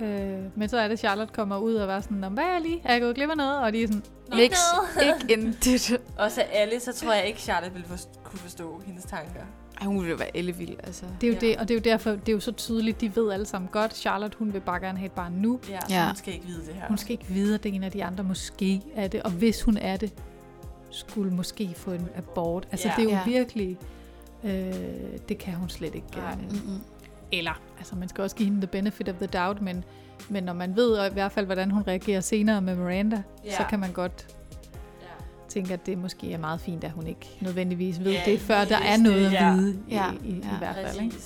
Øh, men så er det, Charlotte kommer ud og var sådan, "Nå, hvad er jeg lige? Er jeg gået glip af noget? Og de er sådan, Niks, ikke en dit. Og så alle, så tror jeg ikke, Charlotte ville forst- kunne forstå hendes tanker. Ej, hun ville jo være ellevild, altså. det er jo Ja. det, og det er jo derfor, det er jo så tydeligt, de ved alle sammen godt. Charlotte, hun vil bare gerne have et barn nu. Ja, så Ja. hun skal ikke vide det her. Hun skal ikke vide, at det er en af de andre måske er det, og hvis hun er det, skulle måske få en abort. Altså, Ja. det er jo Ja. virkelig, øh, det kan hun slet ikke Nej. gøre. Mm-mm. Eller, altså man skal også give hende the benefit of the doubt, men, men når man ved i hvert fald, hvordan hun reagerer senere med Miranda, Ja. så kan man godt Ja. tænke, at det måske er meget fint, at hun ikke nødvendigvis ved Ja, det, før der er noget det, at ja. vide i, Ja, i, i, ja. i hvert fald. Ikke?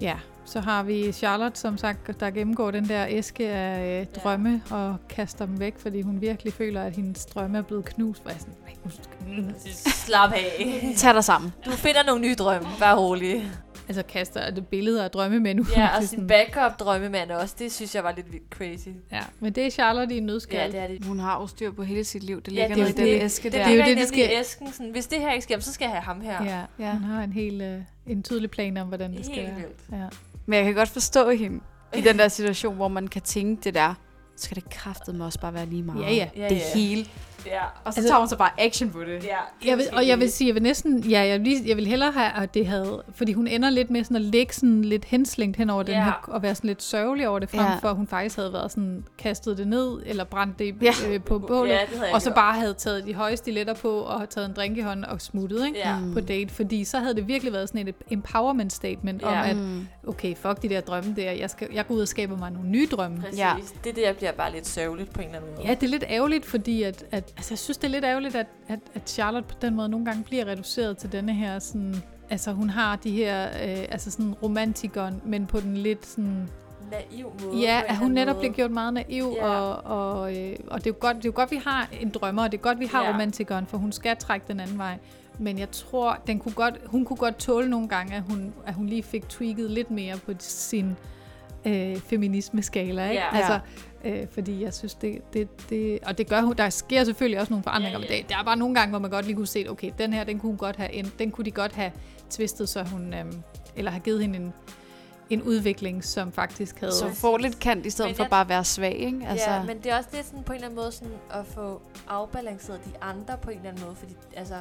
Ja, så har vi Charlotte, som sagt, der gennemgår den der æske af øh, drømme og kaster dem væk, fordi hun virkelig føler, at hendes drømme er blevet knust. Hvor jeg er sådan, "Ej, nu skal- Præcis. Slap af. Tag dig sammen. Du finder nogle nye drømme. Bare rolig. Altså kaster det billeder af drømme med nu. Ja, Det og sin backup drømmemand også. Det synes jeg var lidt vildt crazy. Ja, men det er Charlotte i en nødskal. Ja, det er det. Hun har jo styr på hele sit liv. Det Ja, ligger det er nede i den det. æske Det, der. det, er jo det, det, det, det det skal- æsken. Sådan, hvis det her ikke sker, så skal jeg have ham her. Ja, Ja. ja. hun har en helt øh, en tydelig plan om, hvordan det skal være. Ja. Men jeg kan godt forstå hende i den der situation, hvor man kan tænke det der. Så skal det kraftedeme også bare være lige meget. Ja, ja. Ja, Det ja. hele. Ja. Og så Altså- tager hun så bare action på det. ja. Jeg vil, og jeg vil sige, jeg vil næsten, ja, jeg vil, lige, jeg vil hellere have, at det havde, fordi hun ender lidt med sådan at ligge sådan lidt henslængt hen over den Ja. her, og være sådan lidt sørgelig over det, frem Ja. for at hun faktisk havde været sådan, kastet det ned, eller brændt det Ja. øh, på bålet, Ja, jeg og så gjort. bare havde taget de høje stiletter på, og taget en drink i hånden og smuttet, ikke? Ja. på date, fordi så havde det virkelig været sådan et empowerment statement ja. om, at Mm. okay, fuck de der drømme der, jeg, skal, jeg går ud og skaber mig nogle nye drømme. Præcis. Ja. Det der bliver bare lidt sørgeligt på en eller anden måde. Ja, det er lidt ærgerligt, fordi at, at, altså, jeg synes, det er lidt ærgerligt, at, at, at Charlotte på den måde nogle gange bliver reduceret til denne her sådan... Altså, hun har de her, øh, altså sådan romantikeren, men på den lidt sådan... Naiv måde. Ja, at hun netop anden bliver gjort meget naiv, Ja. og, og, øh, og det, er jo godt, det er jo godt, vi har en drømmer, og det er godt, vi har Ja. romantikeren, for hun skal trække den anden vej. Men jeg tror, den kunne godt, hun kunne godt tåle nogle gange, at hun, at hun lige fik tweaked lidt mere på sin øh, feminisme-skala. Ikke? Ja. Altså, øh, fordi jeg synes, det, det, det... Og det gør hun. Der sker selvfølgelig også nogle forandringer, Ja, ja, men det, der er bare nogle gange, hvor man godt lige kunne se, okay, den her, den kunne, hun godt have, en, den kunne de godt have twistet, så hun... Øh, eller have givet hende en, en udvikling, som faktisk havde... Så får lidt kant i stedet Men for jeg- bare at være svag, ikke? Altså... Ja, men det er også lidt sådan på en eller anden måde sådan at få afbalanceret de andre på en eller anden måde, fordi altså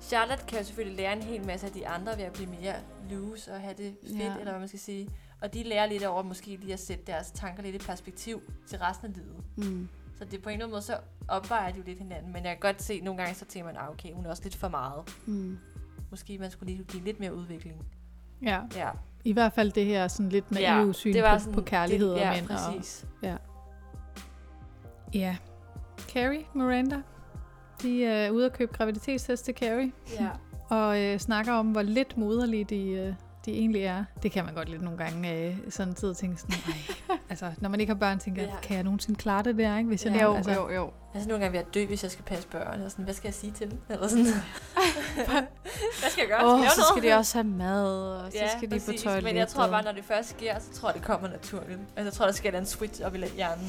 Charlotte kan jo selvfølgelig lære en hel masse af de andre ved at blive mere loose og have det fedt, ja. eller hvad man skal sige. Og de lærer lidt over måske lige at sætte deres tanker lidt i perspektiv til resten af livet. mm. Så det er på en eller anden måde, så opvejer de jo lidt hinanden. Men jeg kan godt se, at nogle gange så tænker man, ah, okay, hun er også lidt for meget. Mm. Måske man skulle lige give lidt mere udvikling. Ja, Ja, i hvert fald det her sådan lidt naive ja, syn det var på, sådan på kærlighed lidt, og ja, mænd. Og, præcis. ja. Carrie, Miranda, de er ude at købe graviditetstest til Carrie, Ja. og øh, snakker om, hvor lidt moderlige de, øh, de egentlig er. Det kan man godt lidt nogle gange øh, sådan tid tænke sådan, Ej, altså når man ikke har børn, tænker jeg, Ja. kan jeg nogensinde klare det der, ikke? Hvis jeg Ja. nu- Jo, altså, jo, jo. Altså nogle gange vil jeg dø, hvis jeg skal passe børn. Eller sådan, hvad skal jeg sige til dem? Eller sådan. hvad skal jeg gøre? Åh, Skal jeg så skal de også have mad, og så skal de på præcis. toilettet. Men jeg tror bare, når det først sker, så tror jeg, det kommer naturligt. Altså, jeg tror, der sker en switch op i hjernen.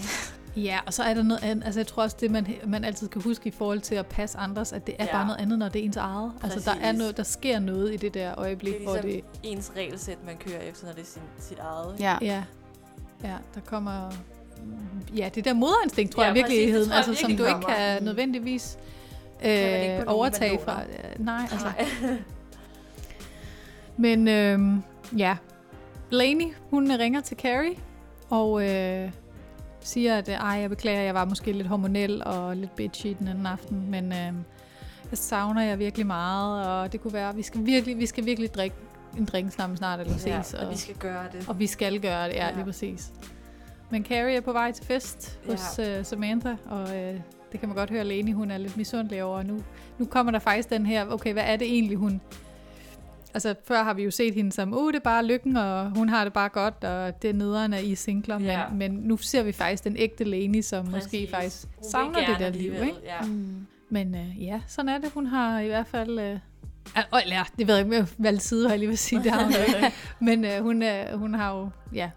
Ja, og så er der noget andet. Altså, jeg tror også, det man, man altid kan huske i forhold til at passe andres, at det er Ja. bare noget andet, når det er ens eget. Altså, der, er Præcis. noget, der sker noget i det der Det øjeblik, er hvor det... ligesom ens regelsæt, man kører efter, når det er sin, sit eget. Ja. Ja, ja der kommer... Ja, det der moderinstinkt, tror Ja, jeg i præcis, det virkeligheden, tror jeg altså, som virkelig du ikke kan Mm. nødvendigvis øh, overtage fra. Øh, Nej, altså. Nej. Men øhm, ja, Blaney, hun ringer til Carrie og øh, siger, at ej, jeg beklager, jeg var måske lidt hormonel og lidt bitchy den anden aften, men øh, jeg savner jer virkelig meget, og det kunne være, vi skal virkelig, vi skal virkelig drikke en drink sammen snart, eller Ja, ses. og vi skal gøre det. og vi skal gøre det, ja, Ja. lige præcis. Men Carrie er på vej til fest Ja. hos øh, Samantha, og øh, det kan man godt høre, Leni, hun er lidt misundelig over. Nu, nu kommer der faktisk den her, okay, hvad er det egentlig, hun... Altså, før har vi jo set hende som, uh, det er bare lykken, og hun har det bare godt, og det er nederen, at I er singler, Ja. men, men nu ser vi faktisk den ægte Leni, som Præcis. måske faktisk savner det der liv, ikke? Ja. Mm. Men øh, ja, sådan er det. Hun har i hvert fald... Øh, øh, ja, det ved jeg ikke, hvad side har jeg lige vil sige, det har hun ikke. Men øh, hun, øh, hun har jo... Ja,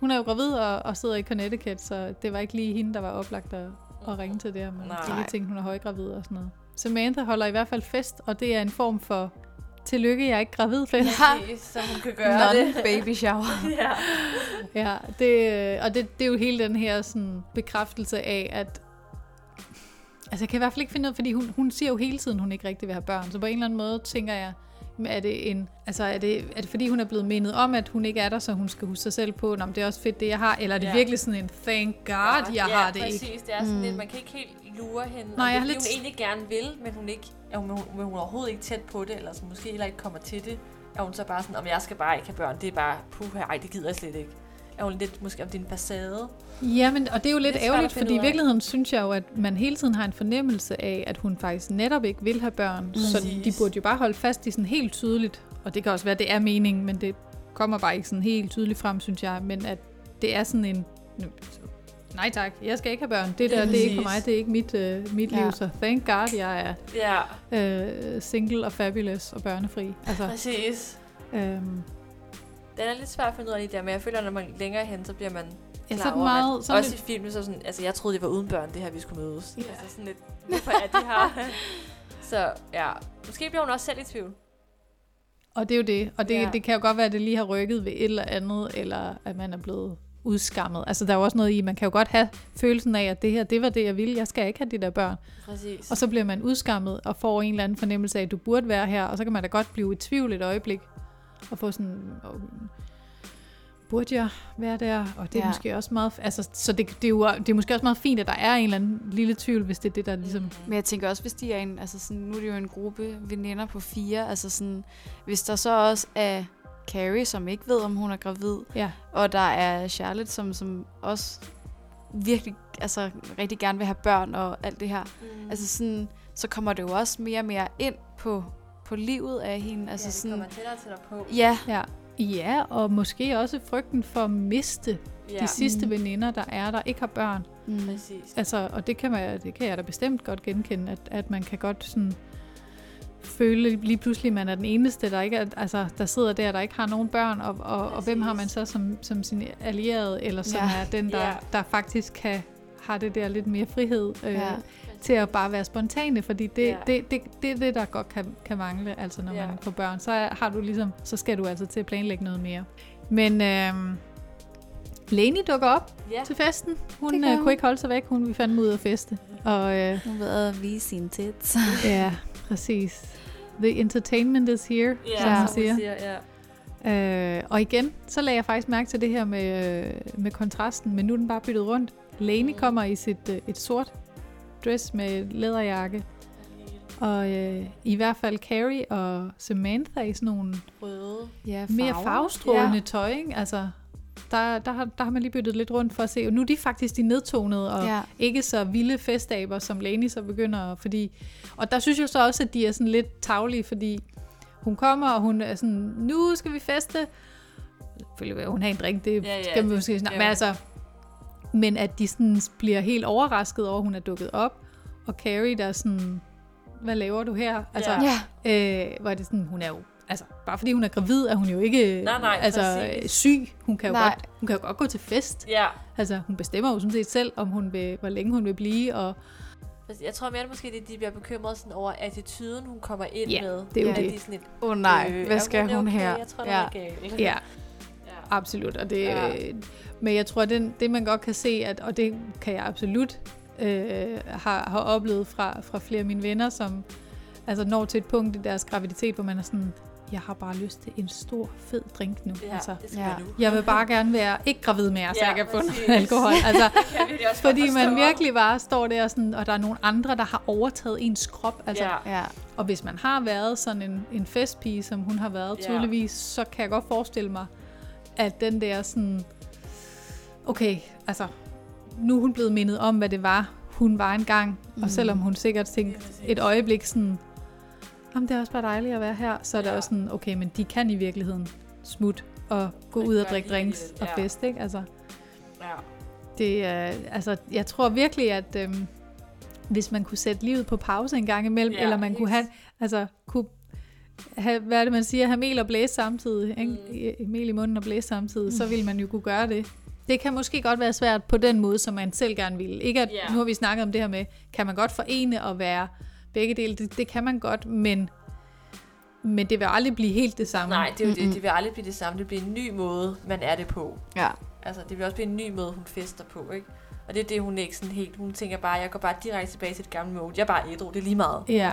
hun er jo gravid og, og sidder i Connecticut, så det var ikke lige hende, der var oplagt at, at ringe til der. Men Nej. det er lige ting, hun er højgravid og sådan noget. Samantha holder i hvert fald fest, og det er en form for tillykke, jeg er ikke gravid fest. Præcis, så hun kan gøre det. Non-baby shower. ja. Ja, det, og det, det er jo hele den her sådan, bekræftelse af, at Altså, jeg kan i hvert fald ikke finde ud af, fordi hun, hun siger jo hele tiden, hun ikke rigtig vil have børn. Så på en eller anden måde tænker jeg, er det, en, altså er, det, er det fordi, hun er blevet mindet om, at hun ikke er der, så hun skal huske sig selv på, men det er også fedt, det jeg har, eller er det Ja. ja. virkelig sådan en, thank God, jeg ja, har det præcis. ikke? Det er sådan lidt, man kan ikke helt lure hende. Nej, om jeg det, har lidt- hun egentlig gerne vil, men hun ikke, er hun, men hun er overhovedet ikke tæt på det, eller så måske heller ikke kommer til det. Er hun så bare sådan, om jeg skal bare ikke have børn, det er bare, puha, ej, det gider jeg slet ikke. Er hun lidt, måske om en facade? Ja, men, og det er jo lidt svært ærgerligt, fordi i virkeligheden synes jeg jo, at man hele tiden har en fornemmelse af, at hun faktisk netop ikke vil have børn. Så de burde jo bare holde fast i sådan helt tydeligt, og det kan også være, at det er meningen, men det kommer bare ikke sådan helt tydeligt frem, synes jeg. Men at det er sådan en, "Nu, nej tak, jeg skal ikke have børn. Det der, det er ikke for mig, det er ikke mit, øh, mit Ja. liv, så thank God, jeg Ja, er øh, single og fabulous og børnefri. Altså, præcis. øhm, Den er lidt svær at finde ud af det der, men jeg føler, at når man er længere hen, så bliver man Ja, klar så er over, meget- så også det- i filmen, så sådan, altså jeg troede, det var uden børn, det her, vi skulle mødes. Ja. Altså sådan lidt, hvorfor er de her? så ja, måske bliver hun også selv i tvivl. Og det er jo det. Og det, ja. det kan jo godt være, at det lige har rykket ved et eller andet, eller at man er blevet udskammet. Altså, der er jo også noget i, man kan jo godt have følelsen af, at det her, det var det, jeg ville. Jeg skal ikke have de der børn. Præcis. Og så bliver man udskammet og får en eller anden fornemmelse af, at du burde være her. Og så kan man da godt blive i tvivl et øjeblik. Og få sådan, "Åh, burde jeg være der? Og det er Ja. ja. måske også meget... Altså, så det, det, er jo, det er måske også meget fint, at der er en eller anden lille tvivl, hvis det er det, der ligesom... Men jeg tænker også, hvis de er en, altså sådan, nu er det jo en gruppe veninder på fire, altså sådan, hvis der så også er Carrie, som ikke ved, om hun er gravid, Ja. og der er Charlotte, som, som også virkelig, altså rigtig gerne vil have børn og alt det her. Mm. Altså sådan, så kommer det jo også mere og mere ind på, på livet af hende. Altså ja, det sådan, kommer tættere og tættere på. ja, Ja. ja, og måske også frygten for at miste Ja, de sidste veninder, der er, der ikke har børn. mm. præcis. Altså, og det kan, man, det kan jeg da bestemt godt genkende, at, at man kan godt sådan føle lige pludselig, at man er den eneste, der ikke er, altså, der sidder der, der ikke har nogen børn, og, og, og hvem har man så som, som sin allierede, eller som Ja. er den, der, ja. der faktisk kan, har det der lidt mere frihed øh, Ja. Til at bare være spontane, fordi det, Ja. det, det, det er det, der godt kan, kan mangle, altså når Ja. man får børn. Så har du ligesom, så skal du altså til at planlægge noget mere. Men øh, Leni dukker op Ja, til festen. Hun øh, hun. kunne ikke holde sig væk. Hun ville fandme ud at feste. Og øh, Hun ved at vise sine tits. ja, præcis. The entertainment is here, ja, som man siger. siger. Ja. Øh, og igen, så lagde jeg faktisk mærke til det her med, øh, med kontrasten, men nu er den bare byttet rundt. Leni Mm. kommer i sit øh, et sort dress med læderjakke, og øh, i hvert fald Carrie og Samantha i sådan nogle Røde. Ja, mere farvestrålende Ja. tøj, ikke? Altså, der, der, har, der har man lige byttet lidt rundt for at se, og nu er de faktisk de nedtonede, og Ja. ikke så vilde festaber, som Lani så begynder, fordi, og der synes jeg så også, at de er sådan lidt taglige, fordi hun kommer, og hun er sådan, nu skal vi feste. Selvfølgelig vil hun have en drink, det Ja, ja, skal vi måske snakke men altså, men at de sådan bliver helt overrasket over, at hun er dukket op, og Carrie, der er sådan, hvad laver du her? Altså, Ja. øh, hvor er det sådan, hun er jo, altså, bare fordi hun er gravid, er hun jo ikke Nej, nej, altså, præcis. syg. Hun kan, jo Nej. godt, hun kan jo godt gå til fest. Ja. Altså, hun bestemmer jo sådan set selv, om hun vil, hvor længe hun vil blive, og Jeg tror mere, det måske, det, de bliver bekymret sådan over attituden, hun kommer ind Ja, med. det er jo At det. de sådan lidt, Åh oh, nej, øh, hvad skal hun okay? her? Jeg tror, ja. er galt. ja, ja. Absolut. Og det, Ja. Men jeg tror, den, det man godt kan se, at, og det kan jeg absolut øh, har, har oplevet fra, fra flere af mine venner, som altså når til et punkt i deres graviditet, hvor man er sådan, jeg har bare lyst til en stor, fed drink nu. Ja, altså, det skal ja. nu. jeg vil bare gerne være ikke gravid mere, så Ja, jeg kan få noget alkohol. Altså, Det fordi man virkelig bare står der, sådan, og der er nogle andre, der har overtaget ens krop. Altså, Ja. Ja. Og hvis man har været sådan en, en festpige, som hun har været Ja. tydeligvis, så kan jeg godt forestille mig, at den der sådan, okay, altså, nu er hun blevet mindet om, hvad det var, hun var engang, mm. og selvom hun sikkert tænkte et øjeblik sådan, Jamen, det er også bare dejligt at være her, så er det Ja. også sådan, okay, men de kan i virkeligheden smut og gå ud og drikke drinks lidt, og ja. fest, ikke? Altså, Ja. det er, altså, jeg tror virkelig, at øhm, hvis man kunne sætte livet på pause en gang imellem, Ja, eller man kunne have, altså, kunne have, hvad er det, man siger, have mel og blæse samtidig, ikke? Mm. mel i munden og blæse samtidig, så ville man jo kunne gøre det. Det kan måske godt være svært på den måde, som man selv gerne vil. Ikke at, Ja. nu har vi snakket om det her med, kan man godt forene og være begge dele, det, det kan man godt, men, men det vil aldrig blive helt det samme. Nej, det er jo det. Det vil aldrig blive det samme. Det bliver en ny måde, man er det på. ja. Altså, det vil også blive en ny måde, hun fester på, ikke? Og det er det, hun ikke sådan helt... Hun tænker bare, jeg går bare direkte tilbage til et gammelt mode. Jeg er bare ædru, det er lige meget. Ja.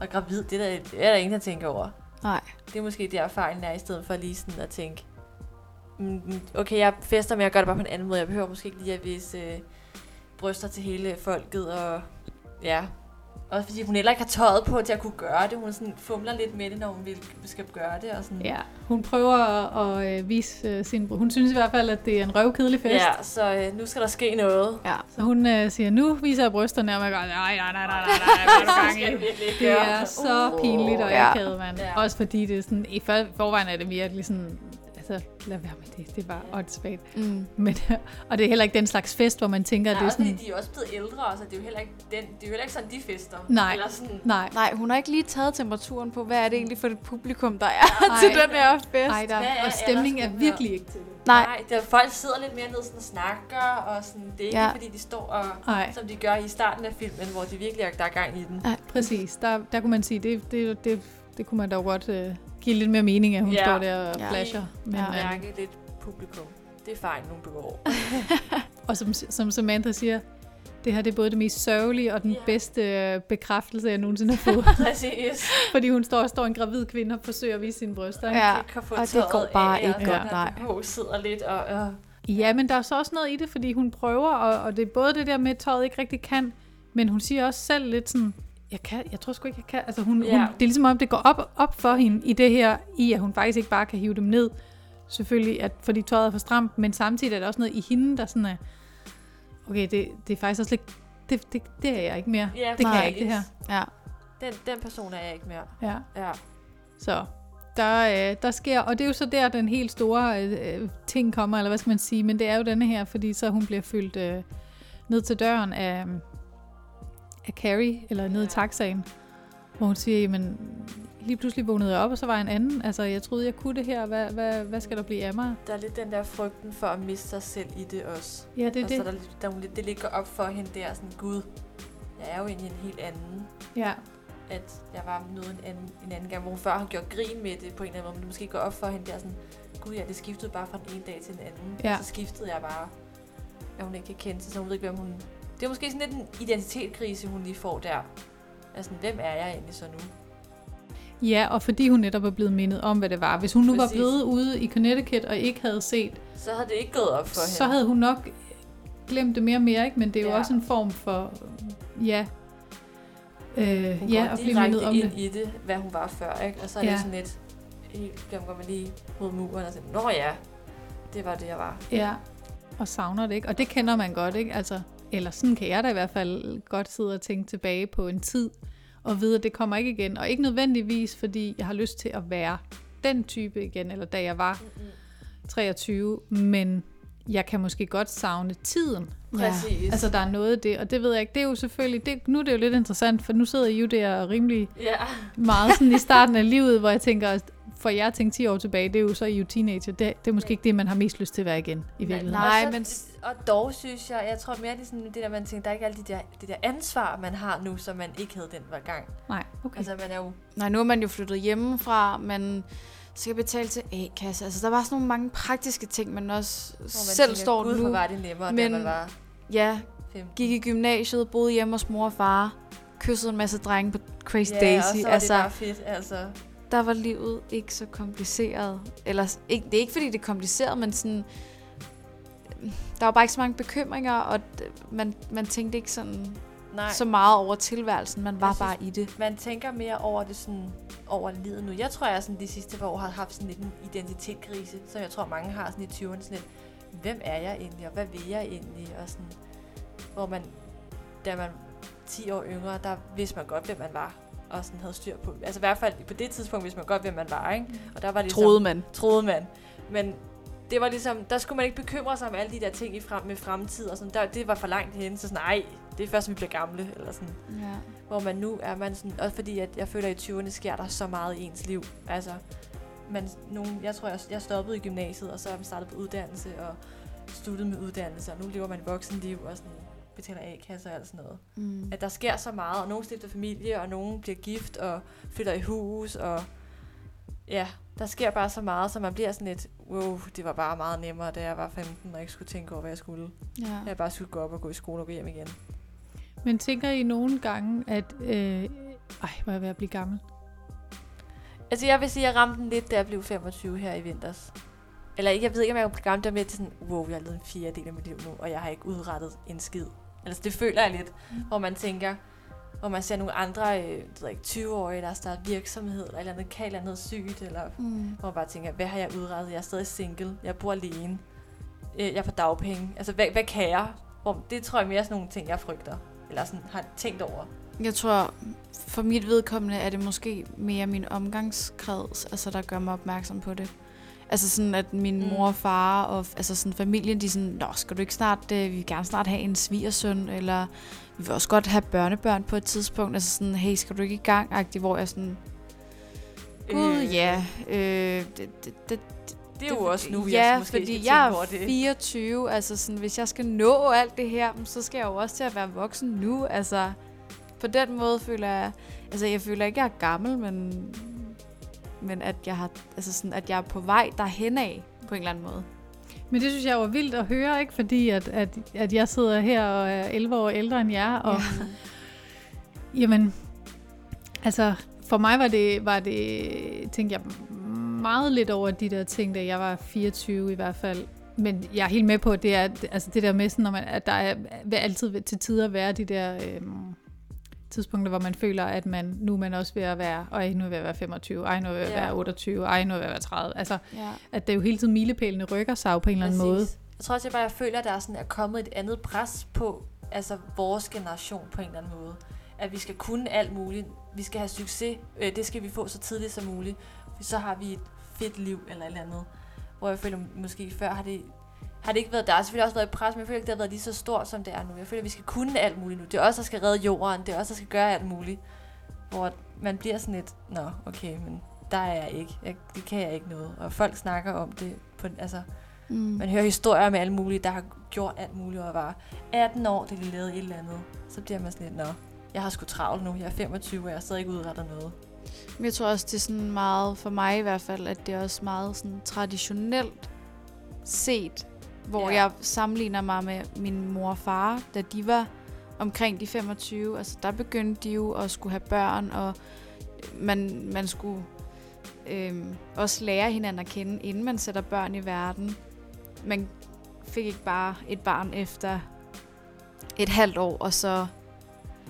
Og gravid, det er der, det er der ingen, der tænker over. Nej. Det er måske der, fejlen er, i stedet for lige sådan at tænke, mm, mm, okay, jeg fester, men jeg gør det bare på en anden måde. Jeg behøver måske ikke lige at vise øh, bryster til hele folket, og ja. Også fordi hun heller ikke har tøjet på til at kunne gøre det. Hun sådan fumler lidt med det, når hun vil, skal gøre det. Og sådan. Ja, hun prøver at, at øh, vise øh, sin... Hun synes i hvert fald, at det er en røvkedelig fest. ja så øh, nu skal der ske noget. Ja. Så hun øh, siger, nu viser jeg brysterne, og man går, nej, nej, nej, nej, nej, nej, er ikke Det er så pinligt og Ja. akavet, mand. Ja. Også fordi det er sådan, i for, forvejen er det virkelig sådan, altså lad være med det, det er bare åndssvagt. Mm. Men, og det er heller ikke den slags fest, hvor man tænker, Nej, at det er sådan, de er også blevet ældre, så det er jo heller ikke, den, det er jo heller ikke sådan, de fester. Nej. Eller sådan, nej, Nej, hun har ikke lige taget temperaturen på, hvad er det egentlig for et publikum, der er Nej. til den her fest. nej der, er og stemningen er virkelig ikke til det. Nej. Nej, der, folk sidder lidt mere ned sådan og snakker, og sådan, det er ikke Ja. ja. fordi, de står og, Nej. som de gør i starten af filmen, hvor de virkelig er, der er gang i den. Præcis, der, der kunne man sige, det, det, det, det kunne man dog godt uh, give lidt mere mening, at hun Ja. står der og Ja. flasher. Men, Ja. øh, Mærke lidt publikum. Det er fejl, nogen begår. Og som, som Samantha siger, det her det er både det mest sørgelige og den Ja. bedste øh, bekræftelse, jeg nogensinde har fået. Præcis. Fordi hun står, står en gravid kvinde og forsøger at vise sine bryster. ikke? Ja, Ikke kan få og det går bare af, ikke og godt, nej. BH sidder lidt og... og Ja, men der er så også noget i det, fordi hun prøver, og, og det er både det der med, at tøjet ikke rigtig kan, men hun siger også selv lidt sådan, jeg, kan, jeg tror sgu ikke, jeg kan. Altså hun, Ja. hun, det er ligesom om, det går op, op for hende i det her, i at hun faktisk ikke bare kan hive dem ned. Selvfølgelig, at, fordi tøjet er for stramt, men samtidig er der også noget i hende, der sådan er, okay, det, det er faktisk også lidt, det, det, det er jeg ikke mere. Ja, det kan jeg ikke, det her. Ja. den, den person er jeg ikke mere. Ja. Ja. Så der, øh, der sker, og det er jo så der, den helt store øh, øh, ting kommer, eller hvad skal man sige, men det er jo denne her, fordi så hun bliver fyldt øh, ned til døren af, af Carrie, eller ned i taxaen, hvor hun siger, jamen, lige pludselig vågnede jeg op, og så var jeg en anden. Altså, jeg troede, jeg kunne det her. Hvad, hvad, hvad skal der blive af mig? Der er lidt den der frygten for at miste sig selv i det også. Ja, det er altså, det. Der, der, der, det ligger op for hende der, sådan, gud, jeg er jo egentlig en helt anden. Ja, At jeg var noget en anden, en anden gang, hvor hun før har gjort grin med det på en eller anden måde, men det måske går op for hende der sådan, gud ja, det skiftede bare fra den ene dag til den anden. Ja. Og så skiftede jeg bare, at hun ikke kan kende sig, så hun ved ikke, hvem hun... Det er måske sådan lidt en identitetskrise, hun lige får der. Altså, hvem er jeg egentlig så nu? ja, og fordi hun netop er blevet mindet om, hvad det var. Hvis hun nu var Præcis. blevet ude i Connecticut og ikke havde set Så havde det ikke gået op for hende. så havde hun nok glemt det mere og mere, ikke? Men det er jo Ja. også en form for, ja, øh, Hun ja at blive mindet om ind det. i det, hvad hun var før, ikke? Og så er Ja. det sådan lidt, helt, går man lige mod muren og siger, nå ja, det var det, jeg var. Ja, og savner det, ikke? Og det kender man godt, ikke? Altså, eller sådan kan jeg da i hvert fald godt sidde og tænke tilbage på en tid, og vide, at det kommer ikke igen. Og ikke nødvendigvis, fordi jeg har lyst til at være den type igen, eller da jeg var 23, men jeg kan måske godt savne tiden. Præcis. Altså, der er noget af det, og det ved jeg ikke. Det er jo selvfølgelig, det, nu er det jo lidt interessant, for nu sidder I jo der rimelig Ja. meget sådan i starten af livet, hvor jeg tænker, for jeg tænkte 10 år tilbage, det er jo så I er jo teenager. Det, det er måske ikke det, man har mest lyst til at være igen, i virkeligheden. Nej, men- Og dog synes jeg, jeg tror mere, det er sådan det der, man tænker, der er ikke alle de der, det der ansvar, man har nu, som man ikke havde den var gang. Nej, okay. Altså, man er jo... Nej, nu er man jo flyttet hjemmefra, man skal betale til A-kasse. Altså, der var sådan nogle mange praktiske ting, man også Hvor man selv tænker, står Gud, nu. var det nemmere, men- da man var Ja, 15. gik i gymnasiet, boede hjemme hos mor og far, kyssede en masse drenge på Crazy ja, Daisy. og så var altså, det bare fedt, altså. Der var livet ikke så kompliceret. Eller, ikke, det er ikke, fordi det er kompliceret, men sådan... Der var bare ikke så mange bekymringer, og man, man tænkte ikke sådan Nej. så meget over tilværelsen. Man var synes- bare i det. Man tænker mere over det sådan, over livet nu. Jeg tror, jeg sådan de sidste par år har haft sådan lidt en identitetskrise, som jeg tror, mange har sådan i 20'erne. Sådan lidt, hvem er jeg egentlig, og hvad vil jeg egentlig? Og sådan, hvor man, da man 10 år yngre, der vidste man godt, hvem man var og sådan havde styr på. Altså i hvert fald på det tidspunkt vidste man godt, hvem man var, ikke? Og der var ligesom, Troede man. troede man. Men det var ligesom, der skulle man ikke bekymre sig om alle de der ting i frem, med fremtid og sådan. Der, det var for langt hen, så sådan, nej, det er først, vi bliver gamle, eller sådan. Ja. Hvor man nu er man sådan, også fordi at jeg føler, at i 20'erne sker der så meget i ens liv. Altså, man, nogen, jeg tror, jeg, jeg stoppede i gymnasiet, og så er man startet på uddannelse, og studeret med uddannelse, og nu lever man voksenliv, og sådan betaler A-kasse og alt sådan noget. Mm. At der sker så meget, og nogen stifter familie, og nogen bliver gift, og flytter i hus, og ja, der sker bare så meget, så man bliver sådan lidt, wow, det var bare meget nemmere, da jeg var 15, og ikke skulle tænke over, hvad jeg skulle. Ja. Jeg bare skulle gå op og gå i skole og gå hjem igen. Men tænker I nogle gange, at... Øh, ej, hvor er jeg ved at blive gammel. Altså, jeg vil sige, at jeg ramte den lidt, da jeg blev 25 her i vinters. Eller ikke, jeg ved ikke, om jeg blev gammel, der med til sådan, wow, jeg har levet en fjerdedel af mit liv nu, og jeg har ikke udrettet en skid. Altså, det føler jeg lidt, mm. hvor man tænker, hvor man ser nogle andre, øh, ikke, 20-årige, der har startet virksomhed, eller et eller andet, kan et eller andet sygt, eller Mm. hvor man bare tænker, hvad har jeg udrettet? Jeg er stadig single, jeg bor alene, øh, jeg på dagpenge. Altså, hvad, hvad kan jeg? Hvor, det tror jeg mere er sådan nogle ting, jeg frygter, eller sådan har tænkt over. Jeg tror, for mit vedkommende er det måske mere min omgangskreds, altså der gør mig opmærksom på det. Altså sådan, at min Mm. mor og far og altså sådan familien, de er sådan, Nå, skal du ikke snart, øh, vi vil gerne snart have en svigersøn, eller vi vil også godt have børnebørn på et tidspunkt. Altså sådan, hey, skal du ikke i gang? Agtigt, hvor jeg sådan, gud Øh, ja, øh, det, det, det, Det er jo også nu, ja, jeg måske fordi jeg er det. 24, altså sådan, hvis jeg skal nå alt det her, så skal jeg jo også til at være voksen nu, altså på den måde føler jeg, altså jeg føler ikke, jeg er gammel, men, men at jeg har, altså sådan, at jeg er på vej derhen af, på en eller anden måde. Men det synes jeg var vildt at høre, ikke? Fordi at, at, at jeg sidder her og er 11 år ældre end jer, og Jamen, altså, for mig var det, var det, tænkte jeg meget lidt over de der ting, da jeg var 24 i hvert fald. Men jeg er helt med på, at det er altså det der med, sådan, når man, at der er, vil altid til tider være de der øhm, tidspunkter, hvor man føler, at man, nu er man også ved at være, ej, nu er jeg ved at være 25, ej, nu er jeg ved at Ja. være 28, ej, nu er jeg ved at være 30. Altså, Ja. at det jo hele tiden milepælene rykker sig jo på en eller anden måde. Jeg tror også, jeg bare jeg føler, at der er, sådan, er kommet et andet pres på altså vores generation på en eller anden måde. At vi skal kunne alt muligt. Vi skal have succes. Øh, det skal vi få så tidligt som muligt. Så har vi et fedt liv eller et eller andet. Hvor jeg føler, måske før har det, har det ikke været... Der har selvfølgelig også været et pres, men jeg føler ikke, det har været lige så stort, som det er nu. Jeg føler, at vi skal kunne alt muligt nu. Det er os, der skal redde jorden. Det er os, der skal gøre alt muligt. Hvor man bliver sådan lidt... Nå, okay, men der er jeg ikke. Jeg, det kan jeg ikke noget. Og folk snakker om det på... Altså, Mm. man hører historier med alle mulige, der har gjort alt muligt og var 18 år, da de lavede et eller andet. Så bliver man sådan lidt, nå, jeg har sgu travlt nu. Jeg er 25, og jeg stadig ikke udrettet noget. Men jeg tror også, det er sådan meget, for mig i hvert fald, at det er også meget sådan traditionelt set, hvor Ja. jeg sammenligner mig med min mor og far, da de var omkring de 25. Altså der begyndte de jo at skulle have børn, og man, man skulle øhm, også lære hinanden at kende, inden man sætter børn i verden. Man fik ikke bare et barn efter et halvt år, og så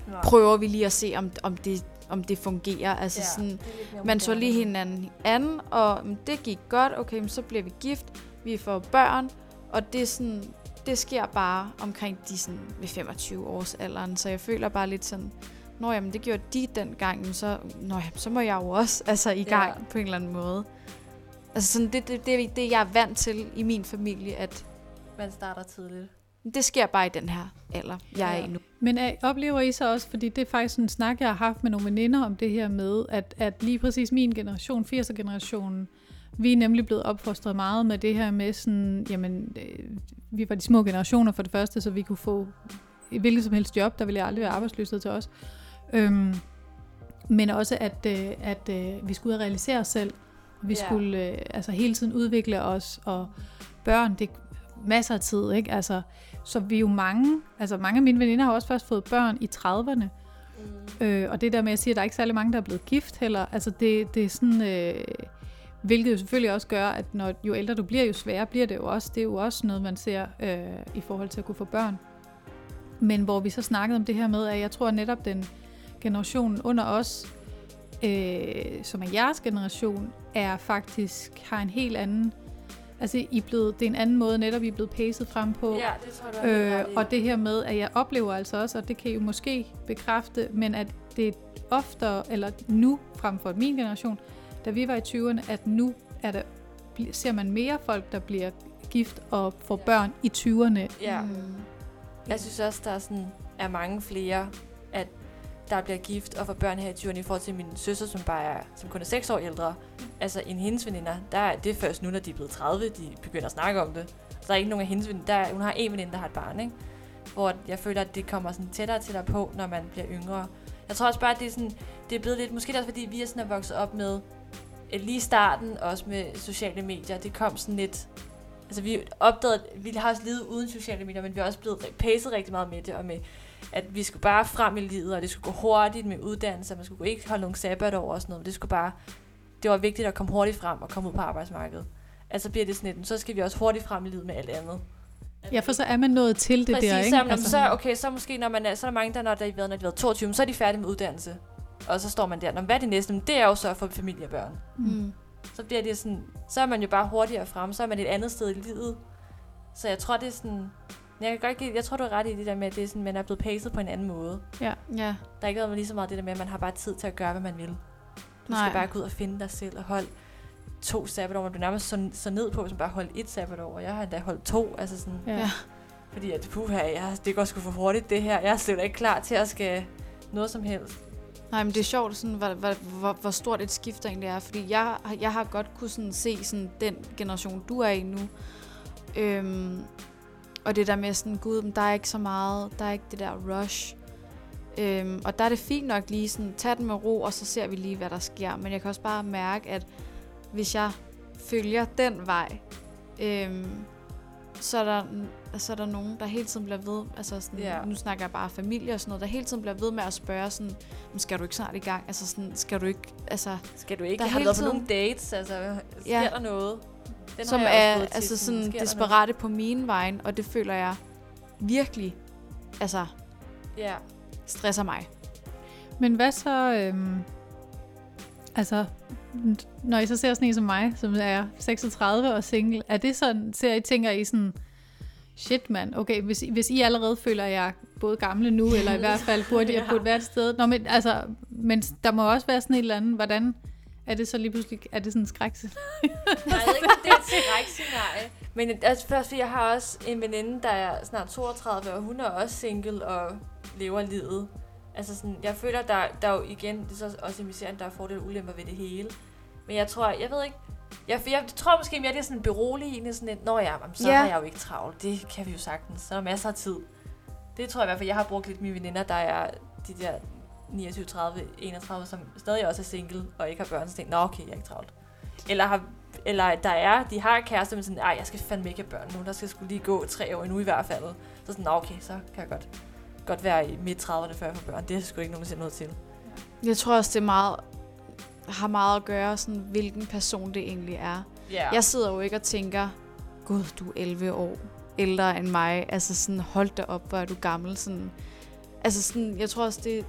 Nej. prøver vi lige at se, om, om, det, om det fungerer. Altså Ja, sådan, man så lige hinanden an, og det gik godt, okay, så bliver vi gift, vi får børn, og det, er sådan, det sker bare omkring de sådan, ved 25 års alderen, så jeg føler bare lidt sådan, Nå jamen, det gjorde de dengang, så, nå, jamen, så må jeg jo også altså, i gang Ja. på en eller anden måde. Altså sådan, det, det, det, det, jeg er vant til i min familie, at Man starter tidligt. det sker bare i den her alder, jeg er Ja. i nu. Men er, oplever I så også, fordi det er faktisk en snak, jeg har haft med nogle veninder om det her med, at, at lige præcis min generation, 80'er-generationen, vi er nemlig blevet opfostret meget med det her med sådan, jamen, øh, vi var de små generationer for det første, så vi kunne få et hvilket som helst job, der ville aldrig være arbejdsløshed til os. Øhm, men også, at, øh, at øh, vi skulle ud og realisere os selv. Vi Ja. skulle øh, altså hele tiden udvikle os, og børn, det er masser af tid, ikke? Altså, så vi er jo mange, altså mange af mine veninder har også først fået børn i 30'erne. Mm. Øh, og det der med at sige, at der er ikke særlig mange, der er blevet gift heller, altså det, det er sådan, øh, hvilket jo selvfølgelig også gør, at når, jo ældre du bliver, jo sværere bliver det jo også. Det er jo også noget, man ser øh, i forhold til at kunne få børn. Men hvor vi så snakkede om det her med, at jeg tror netop den generation under os, øh, som er jeres generation, er faktisk, har en helt anden, altså I er blevet, det er en anden måde netop, I er blevet pacet frem på. Ja, det tror du Øh, ret i. og det her med, at jeg oplever altså også, og det kan I jo måske bekræfte, men at det er oftere, eller nu frem for min generation, da vi var i 20'erne, at nu er der, ser man mere folk, der bliver gift og får børn i 20'erne. Ja. Mm. Jeg synes også, der er, sådan, er mange flere, at der bliver gift og får børn her i 20'erne i forhold til min søster, som bare er, som kun er 6 år ældre. Altså en hendes veninder, der er det først nu, når de er blevet 30, de begynder at snakke om det. Så der er ikke nogen af hendes veninder, der er, hun har en veninde, der har et barn, ikke? Hvor jeg føler, at det kommer sådan tættere og tættere på, når man bliver yngre. Jeg tror også bare, at det er, sådan, det er blevet lidt, måske det er også fordi, vi er sådan er vokset op med, lige i starten, også med sociale medier, det kom sådan lidt, altså vi opdagede, vi har også levet uden sociale medier, men vi er også blevet pacet rigtig meget med det, og med, at vi skulle bare frem i livet, og det skulle gå hurtigt med uddannelse, og man skulle ikke holde nogle sabbatår og sådan noget, men det skulle bare, det var vigtigt at komme hurtigt frem og komme ud på arbejdsmarkedet. Altså bliver det sådan lidt, så skal vi også hurtigt frem i livet med alt andet. Ja, for så er man nået til det Præcis, der, ikke? så, altså, så, okay, så måske, når man er, så er der mange, der når, der er været, når de har været 22, så er de færdige med uddannelse. Og så står man der, Nå, hvad er det næste? Men det er jo så for familie og børn. Mm. Så bliver det sådan, så er man jo bare hurtigere frem, så er man et andet sted i livet. Så jeg tror, det er sådan, jeg kan godt give, jeg tror, du er ret i det der med, at det er sådan, man er blevet pacet på en anden måde. Ja. Der er ikke været lige så meget det der med, at man har bare tid til at gøre, hvad man vil. Du Nej. skal bare gå ud og finde dig selv og holde to sabbatår, men du er nærmest så, så ned på, hvis man bare holdt et sabbatår, og jeg har endda holdt to, altså sådan, Ja. Ja. fordi at, puha, jeg, det går sgu for hurtigt det her, jeg er slet ikke klar til at skal noget som helst. Nej, men det er sjovt, sådan, hvor, hvor, hvor, hvor stort et skift der egentlig er. Fordi jeg, jeg har godt kunne sådan, se sådan, den generation, du er i nu. Øhm, og det der med sådan, gud, men der er ikke så meget, der er ikke det der rush. Øhm, og der er det fint nok lige sådan, tage den med ro, og så ser vi lige, hvad der sker. Men jeg kan også bare mærke, at hvis jeg følger den vej, øhm, så er der, så er der nogen, der hele tiden bliver ved, altså sådan, Ja. nu snakker jeg bare familie og sådan noget, der hele tiden bliver ved med at spørge sådan, "Men skal du ikke snart i gang? Altså sådan, skal du ikke, altså, Skal du ikke? Der er har du været på nogle dates? Altså, sker Ja. der noget? Den som er også fået tit, altså sådan noget? desperate på min vejen, og det føler jeg virkelig, altså, Ja. stresser mig. Men hvad så, øhm, altså, når I så ser sådan en som mig, som er 36 og single, er det sådan, ser I, tænker I sådan, shit mand, okay, hvis, I- hvis I allerede føler, at jeg er både gamle nu, eller i hvert fald burde jeg Ja. burde være et sted, Nå, men, altså, men der må også være sådan et eller andet, hvordan er det så lige pludselig, er det sådan en skræk? Nej, jeg ikke, det er et skrækscenarie. Men altså, først, jeg har også en veninde, der er snart 32, og hun er også single og lever livet. Altså sådan, jeg føler, der, der er jo igen, det er så også i serien, der er fordele og ulemper ved det hele. Men jeg tror, jeg ved ikke, jeg, jeg tror måske mere, det er sådan beroligende, sådan et, nå ja, så Ja. ja. har jeg jo ikke travlt. Det kan vi jo sagtens. Så er masser af tid. Det tror jeg i hvert fald, jeg har brugt lidt mine veninder, der er de der 29, 30, 31, som stadig også er single og ikke har børn, så tænker, nå okay, jeg er ikke travlt. Eller, har, eller der er, de har kæreste, men sådan, ej, jeg skal fandme ikke have børn nu, der skal skulle lige gå tre år endnu i hvert fald. Så sådan, nå okay, så kan jeg godt, godt være i midt 30'erne, før jeg får børn. Det er sgu ikke nogen, der siger noget til. Jeg tror også, det er meget, har meget at gøre, sådan, hvilken person det egentlig er. Ja. Jeg sidder jo ikke og tænker, gud, du er 11 år ældre end mig. Altså sådan, hold da op, hvor er du gammel. Sådan, altså sådan, jeg tror også, det,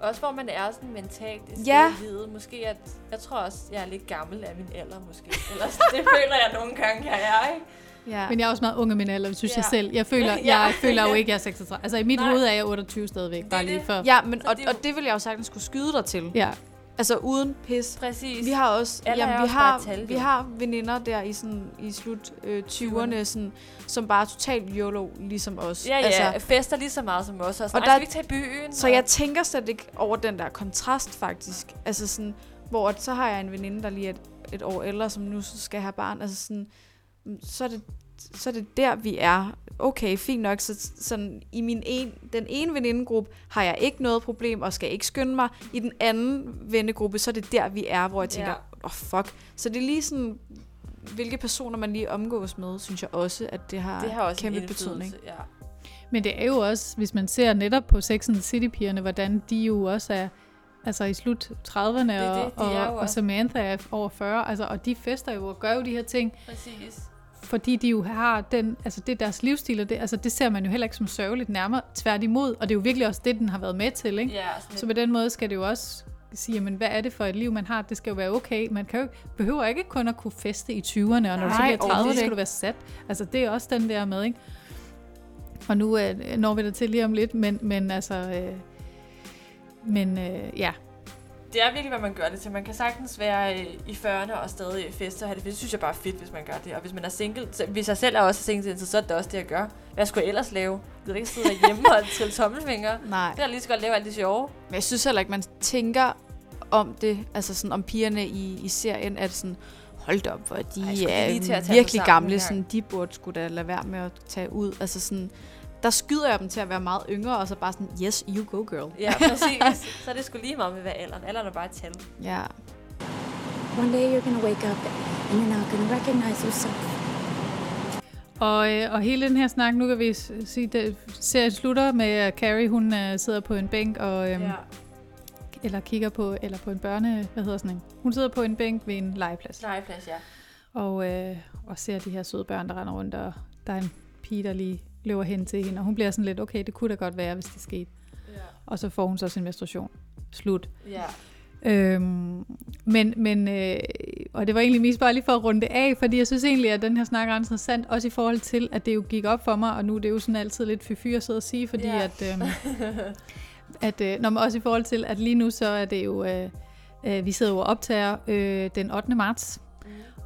Også hvor man er sådan mentalt sted Ja. i livet. Måske at, jeg tror også, jeg er lidt gammel af min alder, måske. Eller sådan, det føler jeg nogle gange, jeg er, ikke? Ja. Men jeg er også meget ung af min alder, synes ja. jeg selv. Jeg føler, Ja. jeg føler jo ikke, jeg er 36. Altså i mit Nej. hoved er jeg 28 stadigvæk, bare lige for. Ja, men, og, det jo- og det vil jeg jo sagtens skulle skyde dig til. Ja. Altså uden pis. Præcis. Vi har også, Alder er jamen, vi også har, tal, vi har veninder der i, sådan, i slut øh, 20'erne, sådan, som bare er totalt YOLO, ligesom os. Ja, ja. Altså, fester lige så meget som os. Og, Og sådan, der- der, skal vi ikke tage byen? så Og- jeg tænker slet ikke over den der kontrast, faktisk. Altså sådan, hvor at så har jeg en veninde, der lige er et, et år ældre, som nu skal have barn. Altså sådan, så er det, så er det der, vi er. Okay, fint nok. Så sådan, i min en, den ene venindegruppe har jeg ikke noget problem, og skal ikke skynde mig. I den anden vennegruppe, så er det der, vi er, hvor jeg tænker, åh Ja. oh, fuck. Så det er lige sådan, hvilke personer man lige omgås med, synes jeg også, at det har, det har også kæmpe betydning. Ja. Men det er jo også, hvis man ser netop på Sex and the City-pigerne, hvordan de jo også er altså i slut 30'erne, er og, det, er og, og også. Samantha er over 40, altså, og de fester jo og gør jo de her ting, Præcis. Fordi de jo har den, altså det er deres livsstil, og det, altså det ser man jo heller ikke som sørgeligt nærmere, tværtimod, og det er jo virkelig også det, den har været med til, ikke? Ja, Så på den måde skal det jo også sige, jamen, hvad er det for et liv, man har? Det skal jo være okay. Man kan jo, behøver ikke kun at kunne feste i 20'erne, og når du så Nej, bliver 30, så skal du være sat. Altså, det er også den der med, ikke? Og nu øh, når vi der til lige om lidt, men, men altså... Øh, men øh, ja, det er virkelig, hvad man gør det til. Man kan sagtens være øh, i 40'erne og stadig feste og have det fedt. Det synes jeg bare er fedt, hvis man gør det. Og hvis man er single, så, hvis jeg selv er også single, så er det også det, jeg gør. Hvad skulle jeg ellers lave? Jeg ved ikke sidde derhjemme og trille tommelfingre. Nej. Det er lige så godt lave alt det sjove. Men jeg synes heller ikke, man tænker om det, altså sådan om pigerne i, i serien, at sådan, hold op, hvor de Ej, er virkelig gamle, sådan, de burde skulle da lade være med at tage ud. Altså sådan, der skyder jeg dem til at være meget yngre, og så bare sådan, yes, you go girl. Ja, præcis. så er det sgu lige meget med, hvad alderen. Alderen er bare et tal. Ja. One day you're gonna wake up and you're not gonna recognize yourself. Og, øh, og hele den her snak, nu kan vi sige, at serien slutter med, at Carrie, hun øh, sidder på en bænk og... Øhm, Ja. Eller kigger på, eller på en børne... Hvad hedder sådan en? Hun sidder på en bænk ved en legeplads. Legeplads, ja. Og, øh, og ser de her søde børn, der render rundt, og der er en pige, der lige løber hen til hende. Og hun bliver sådan lidt, okay, det kunne da godt være, hvis det skete. Ja. Og så får hun så sin menstruation. Slut. Ja. Øhm, men, men øh, og det var egentlig mest bare lige for at runde det af, fordi jeg synes egentlig, at den her snak er interessant, også i forhold til, at det jo gik op for mig, og nu er det jo sådan altid lidt fy at sidde og sige, fordi Ja. at, øhm, at øh, når man også i forhold til, at lige nu så er det jo, øh, øh, vi sidder jo og optager øh, den 8. marts,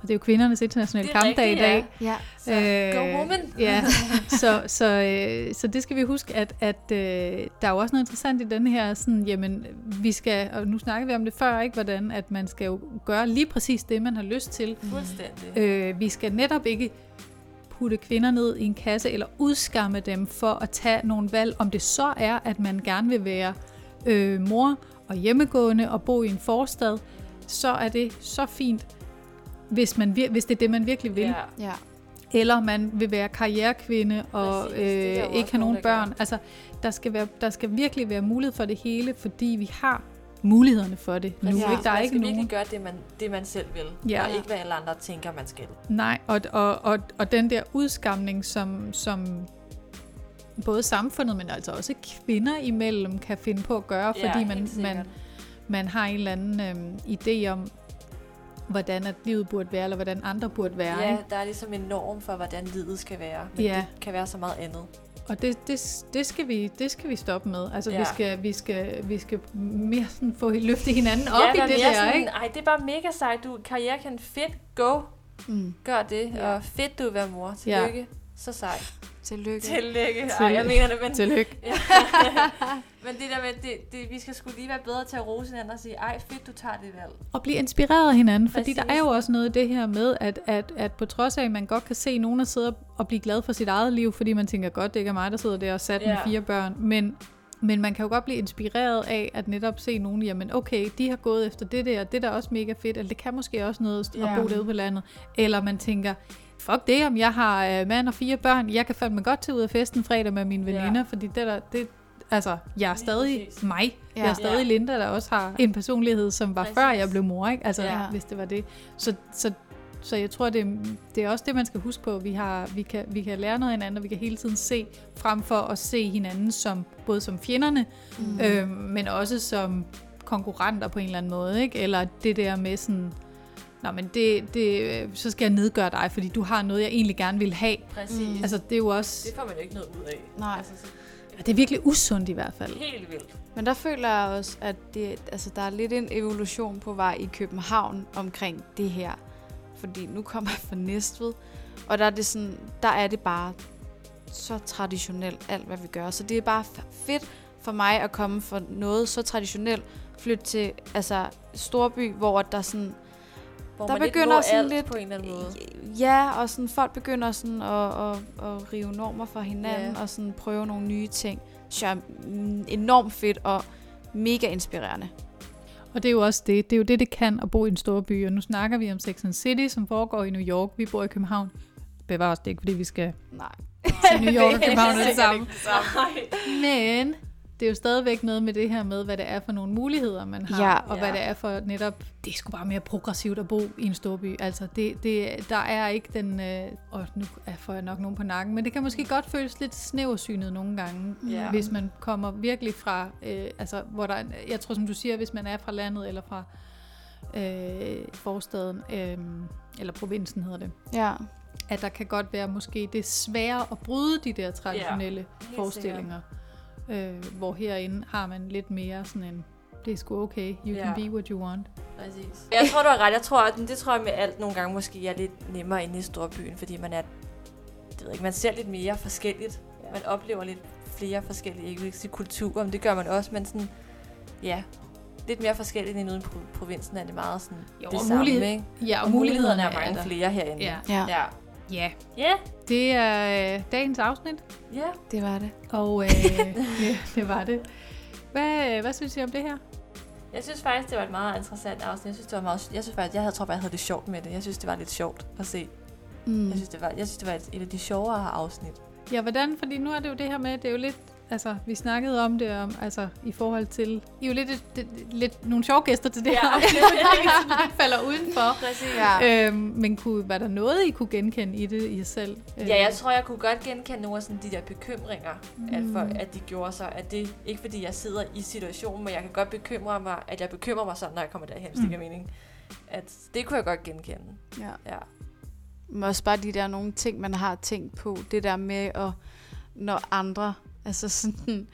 og det er jo kvindernes internationale er kampdag rigtigt, i dag. Ja. Så, go woman. Ja, så, så, øh, så det skal vi huske, at, at øh, der er jo også noget interessant i den her, sådan, jamen, vi skal, og nu snakker vi om det før, ikke, hvordan at man skal jo gøre lige præcis det, man har lyst til. Fuldstændig. Øh, vi skal netop ikke putte kvinder ned i en kasse, eller udskamme dem for at tage nogle valg, om det så er, at man gerne vil være øh, mor og hjemmegående og bo i en forstad, så er det så fint, hvis, man, vir- hvis det er det, man virkelig vil. Ja. Ja. Eller man vil være karrierekvinde og Præcis, øh, ikke have nogen gør. børn. Altså, der skal, være, der skal virkelig være mulighed for det hele, fordi vi har mulighederne for det nu. Præcis. Ikke? Der er man ikke skal nogen... virkelig gøre det man, det, man selv vil. Ja. Og ikke, hvad alle andre tænker, man skal. Nej, og, og, og, og den der udskamning, som, som både samfundet, men altså også kvinder imellem kan finde på at gøre, Ja, fordi man, man, man har en eller anden øhm, idé om, hvordan at livet burde være, eller hvordan andre burde være. Ja, Ikke? der er ligesom en norm for, hvordan livet skal være. Men Ja. det kan være så meget andet. Og det, det, det, skal vi, det skal vi stoppe med. Altså, ja. Ja. vi, skal, vi, skal, vi skal mere sådan få løfte hinanden op ja, i men det der, sådan, ikke? Ej, det er bare mega sejt. Du karriere kan fedt go. Mm. Gør det. Ja. Og fedt, du vil være mor. Ja. Tillykke. Så sejt. Tillykke. Tillykke. Ej, jeg mener det, men... Tillykke. Ja. men det der med, det, det, vi skal sgu lige være bedre til at rose hinanden og sige, ej fedt, du tager det valg. Og blive inspireret af hinanden, fordi der Præcis. er jo også noget i det her med, at, at, at på trods af, at man godt kan se nogen, der sidder og blive glad for sit eget liv, fordi man tænker, godt, det ikke er mig, der sidder der og sat med Ja. fire børn, men, men man kan jo godt blive inspireret af at netop se nogen, jamen okay, de har gået efter det der, det der er også mega fedt, eller det kan måske også noget at bo derude på landet, eller man tænker, fuck det, om jeg har øh, mand og fire børn, jeg kan fandme godt tage ud af festen fredag med mine veninder, Ja. fordi det der, det, altså, jeg er stadig mig. Ja. Jeg er stadig Ja. Linda, der også har en personlighed, som var Præcis. før jeg blev mor, ikke? Altså, Ja. hvis det var det. Så, så, så jeg tror, det, det er også det, man skal huske på. Vi, har, vi, kan, vi kan lære noget af hinanden, og vi kan hele tiden se, frem for at se hinanden som, både som fjenderne, mm. øhm, men også som konkurrenter på en eller anden måde, ikke? Eller det der med sådan, Nå, men det, det, så skal jeg nedgøre dig, fordi du har noget, jeg egentlig gerne vil have. Præcis. Altså, det er jo også... Det får man jo ikke noget ud af. Nej. Altså, så Det er virkelig usundt i hvert fald. helt vildt. Men der føler jeg også, at det, altså, der er lidt en evolution på vej i København omkring det her. Fordi nu kommer jeg fra Næstved, og der er det, sådan, der er det bare så traditionelt, alt hvad vi gør. Så det er bare fedt for mig at komme fra noget så traditionelt, flytte til altså, storby, hvor der sådan Hvor Der man ikke begynder må sådan alt lidt- på en eller anden måde. Ja, og sådan, folk begynder sådan at, at, at rive normer fra hinanden, Ja. og sådan prøve nogle nye ting. Så er enormt fedt og mega inspirerende. Og det er jo også det. Det er jo det, det kan at bo i en stor by. Og nu snakker vi om Sex and City, som foregår i New York. Vi bor i København. Bevares det ikke, fordi vi skal Nej. til New York og København er det samme. Men det er jo stadigvæk noget med det her med, hvad det er for nogle muligheder, man har, Ja. og hvad Ja. det er for netop, det er sgu bare mere progressivt at bo i en storby. Altså, det, det, der er ikke den, øh, og nu er- får jeg nok nogen på nakken, men det kan måske godt føles lidt snæversynet nogle gange, Ja. hvis man kommer virkelig fra, øh, altså, hvor der, er- jeg tror, som du siger, hvis man er fra landet eller fra øh, forstaden, øh, eller provinsen hedder det, Ja. at der kan godt være måske det er sværere at bryde de der traditionelle helt forestillinger. Øh, hvor herinde har man lidt mere sådan en, det er sgu okay, you Ja. can be what you want. Præcis. Jeg tror, du har ret. Jeg tror, at det tror jeg med alt nogle gange måske er lidt nemmere inde i storbyen, fordi man er, det ved ikke, man ser lidt mere forskelligt. Ja. Man oplever lidt flere forskellige, ikke sige kulturer, men det gør man også, men sådan, ja, lidt mere forskelligt end ude i provinsen er det meget sådan Jo, det og samme, mulighed- ikke? Ja, Og mulighederne er mange der. flere herinde. Ja. Ja. Ja. Ja. Ja. Det er øh, dagens afsnit, ja. Det var det. og øh, ja, det var det. Hvad, hvad synes I om det her? Jeg synes faktisk, det var et meget interessant afsnit. Jeg synes, det var meget, jeg synes faktisk, jeg havde, tror bare, jeg havde det sjovt med det. Jeg synes, det var lidt sjovt at se. Mm. Jeg synes, det var, jeg synes, det var et, et af de sjovere afsnit. Ja, hvordan? Fordi nu er det jo det her med, det er jo lidt, altså, vi snakkede om det, om, altså, i forhold til, I er jo lidt, det, lidt nogle sjove gæster til det Ja. her, I sådan lidt falder udenfor. Præcis. Ja. Øhm, men kunne, var der noget, I kunne genkende i det i jer selv? Ja, jeg tror, jeg kunne godt genkende nogle af sådan de der bekymringer, mm. at, for, at de gjorde så. At det ikke fordi, jeg sidder i situationen, men jeg kan godt bekymre mig, at jeg bekymrer mig sådan, når jeg kommer derhen, hvis det Mm. giver mening. At det kunne jeg godt genkende. Ja. Ja. Men også bare de der nogle ting, man har tænkt på. Det der med, at når andre altså sådan,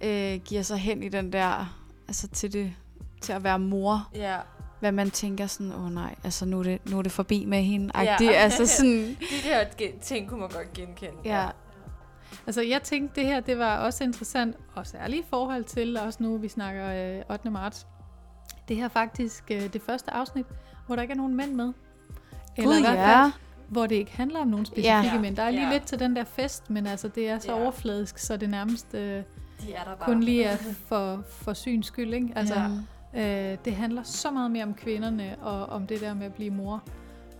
øh, giver sig hen i den der, altså til, det, til at være mor, Ja. hvad man tænker sådan, åh oh, nej, altså nu er det, nu er det forbi med hende. Ja. Ja. altså sådan, De der ting kunne man godt genkende. ja. Altså, jeg tænkte, det her, det var også interessant, og særligt i forhold til, også nu, vi snakker øh, 8. marts. Det her er faktisk øh, det første afsnit, hvor der ikke er nogen mænd med. Gud, i hvert fald, ja. Hvor det ikke handler om nogen specifikke Ja. mænd. Der er lige Ja. lidt til den der fest, men altså, det er så Ja. overfladisk, så det nærmest øh, De er der bare. kun lige er for, for syns skyld. Ikke? Altså, Ja. Øh, det handler så meget mere om kvinderne og om det der med at blive mor,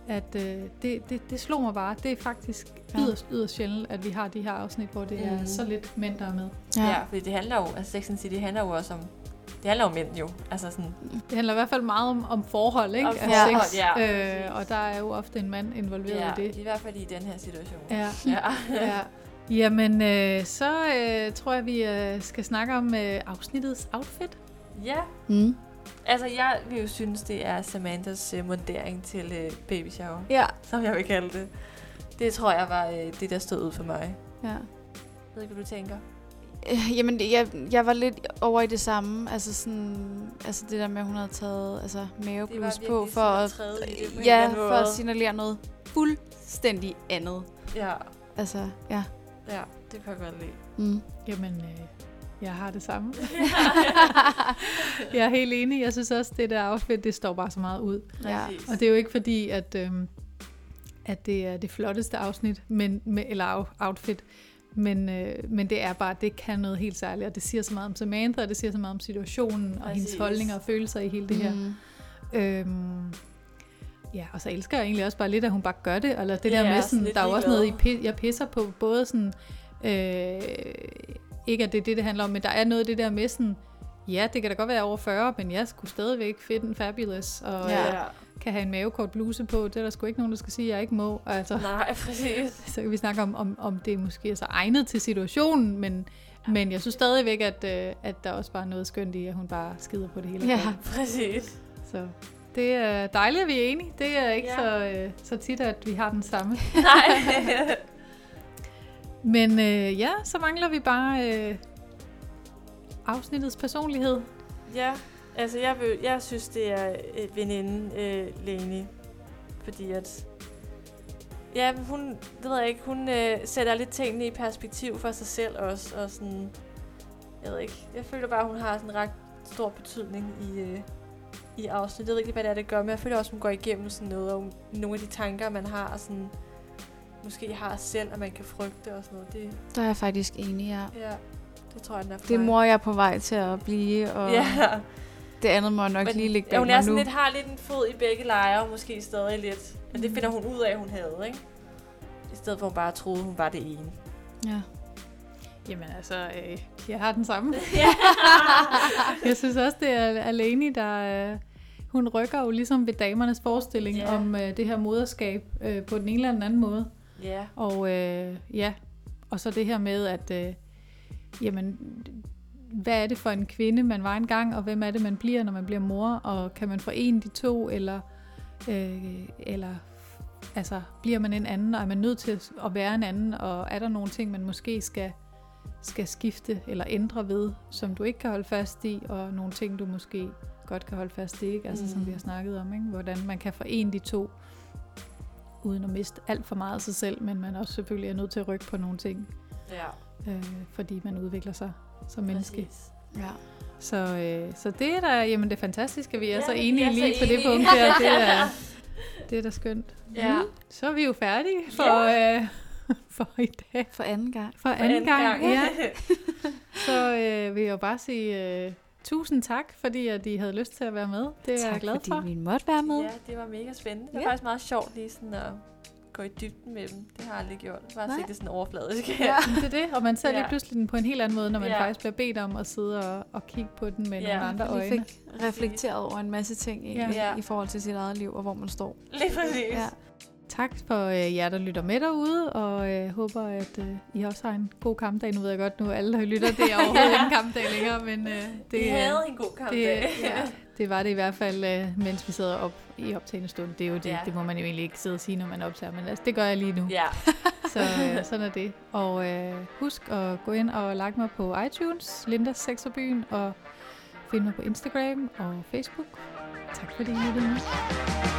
at øh, det, det, det slog mig bare. Det er faktisk Ja. yderst, yderst sjældent, at vi har de her afsnit, hvor det er Mhm. så lidt mænd, der er med. Ja. ja, fordi det handler jo, altså Sex and City handler jo også om, det handler om mænd jo. Altså sådan, Det handler i hvert fald meget om, om forhold, ikke? Om Af forhold, sex, ja. øh, og der er jo ofte en mand involveret ja, i det. i hvert fald i den her situation. Ja. ja. ja. Jamen, øh, så øh, tror jeg, vi øh, skal snakke om øh, afsnittets outfit. ja. Mm. Altså, jeg vil jo synes, det er Samanthas øh, mundering til øh, baby shower, Ja. som jeg vil kalde det. Det tror jeg var øh, det, der stod ud for mig. ja. Jeg ved ikke, hvad du tænker. Øh, Jamen, jeg, jeg var lidt over i det samme. Altså, sådan, altså det der med, at hun havde taget altså, maveblus på for sådan at, det på ja, for at signalere noget fuldstændig andet. Ja, Altså, ja. ja, det kan jeg godt lide. Mm. Jamen, øh, jeg har det samme. jeg er helt enig. Jeg synes også, det der outfit, det står bare så meget ud. Ja. Og det er jo ikke fordi, at, øhm, at det er det flotteste afsnit, men, med, eller outfit, men, øh, men det er bare, det kan noget helt særligt, og det siger så meget om Samantha, og det siger så meget om situationen, og hendes Præcis. holdninger og følelser i hele det her. Mm. Øhm, ja, og så elsker jeg egentlig også bare lidt, at hun bare gør det, eller det Ja, der med sådan der er jo også noget, i jeg pisser på, både sådan, øh, ikke at det er det, det handler om, men der er noget af det der med sådan, ja, det kan da godt være over 40, men jeg skulle stadigvæk fit and fabulous, og Ja. ja. Kan have en mavekort bluse på, det er der sgu ikke nogen, der skal sige, at jeg ikke må. Altså, Nej, præcis. så kan vi snakke om, om, om det måske er så egnet til situationen, men, men jeg synes stadigvæk, at, øh, at der også bare er noget skønt i, at hun bare skider på det hele. Ja. Præcis. Så Det er dejligt, at vi er enige. Det er ikke Ja. så, øh, så tit, at vi har den samme. Nej. Men øh, ja, så mangler vi bare øh, afsnittets personlighed. ja, altså jeg, vil, jeg synes, det er et veninde, øh, Lene. Fordi at... Ja, hun, det ved jeg ikke, hun øh, sætter lidt tingene i perspektiv for sig selv også, og sådan, jeg ved ikke, jeg føler bare, hun har sådan en ret stor betydning i, øh, i afsnittet. Jeg ved ikke, hvad det er, det gør, men jeg føler også, hun går igennem sådan noget, om nogle af de tanker, man har, og sådan, måske har selv, og man kan frygte og sådan noget. Det, Der er jeg faktisk enig, ja. ja, det tror jeg, den er for Det mor, jeg er på vej til at blive, og Ja. Det andet må nok lige ligge ja, bag hun er sådan nu. lidt, har lidt en fod i begge lejre, måske stadig lidt. Men det finder hun ud af, hun havde, ikke? I stedet for, at hun bare troede, hun var det ene. Ja. Jamen altså, øh, jeg har den samme. Ja. jeg synes også, det er alene, der... Øh, hun rykker jo ligesom ved damernes forestilling Ja. om øh, det her moderskab øh, på den ene eller den anden måde. Ja. Og øh, ja, og så det her med, at øh, jamen, hvad er det for en kvinde, man var engang, og hvem er det, man bliver, når man bliver mor, og kan man forene de to, eller, øh, eller altså, bliver man en anden, og er man nødt til at være en anden, og er der nogle ting, man måske skal, skal skifte eller ændre ved, som du ikke kan holde fast i, og nogle ting, du måske godt kan holde fast i, ikke? Altså, mm. som Mm. vi har snakket om, ikke? hvordan man kan forene de to, uden at miste alt for meget af sig selv, men man også selvfølgelig er nødt til at rykke på nogle ting, Ja. øh, fordi man udvikler sig som menneske. Præcis. Ja. Så, øh, så det er da, jamen det er fantastisk, at vi er Ja, så enige er så lige på det enige. punkt der. Det er, det er da skønt. Ja. Så er vi jo færdige for, øh, for i dag. For anden gang. For anden, gang, ja. Så øh, vil jeg jo bare sige øh, tusind tak, fordi at I havde lyst til at være med. Det er tak, jeg glad fordi for. vi måtte være med. ja, det var mega spændende. Det var Ja. faktisk meget sjovt lige sådan at gå i dybden med dem. Det har jeg aldrig gjort. Bare Nej. se det sådan overfladisk. Ja, det er det, og man ser lige Ja. pludselig den på en helt anden måde, når man Ja. faktisk bliver bedt om at sidde og, og kigge på den med Ja. nogle andre øjne. fik reflekteret over en masse ting egentlig, Ja. i forhold til sit eget liv, og hvor man står. Lige præcis. Ja. Tak for øh, jer, der lytter med derude, og øh, håber, at øh, I også har en god kampdag. Nu ved jeg godt, nu alle, der lytter, det er overhovedet ikke en kampdag længere, men øh, det, Det øh, havde en god kamp. det, Det, ja, det var det i hvert fald, øh, mens vi sidder op i optagende stund. Det er jo det, Ja. det må man jo egentlig ikke sidde og sige, når man optager, men altså, det gør jeg lige nu. ja. Så øh, sådan er det. Og øh, husk at gå ind og like mig på iTunes, Lindas Sexerbyen, og finde mig på Instagram og Facebook. Tak fordi I lyttede med.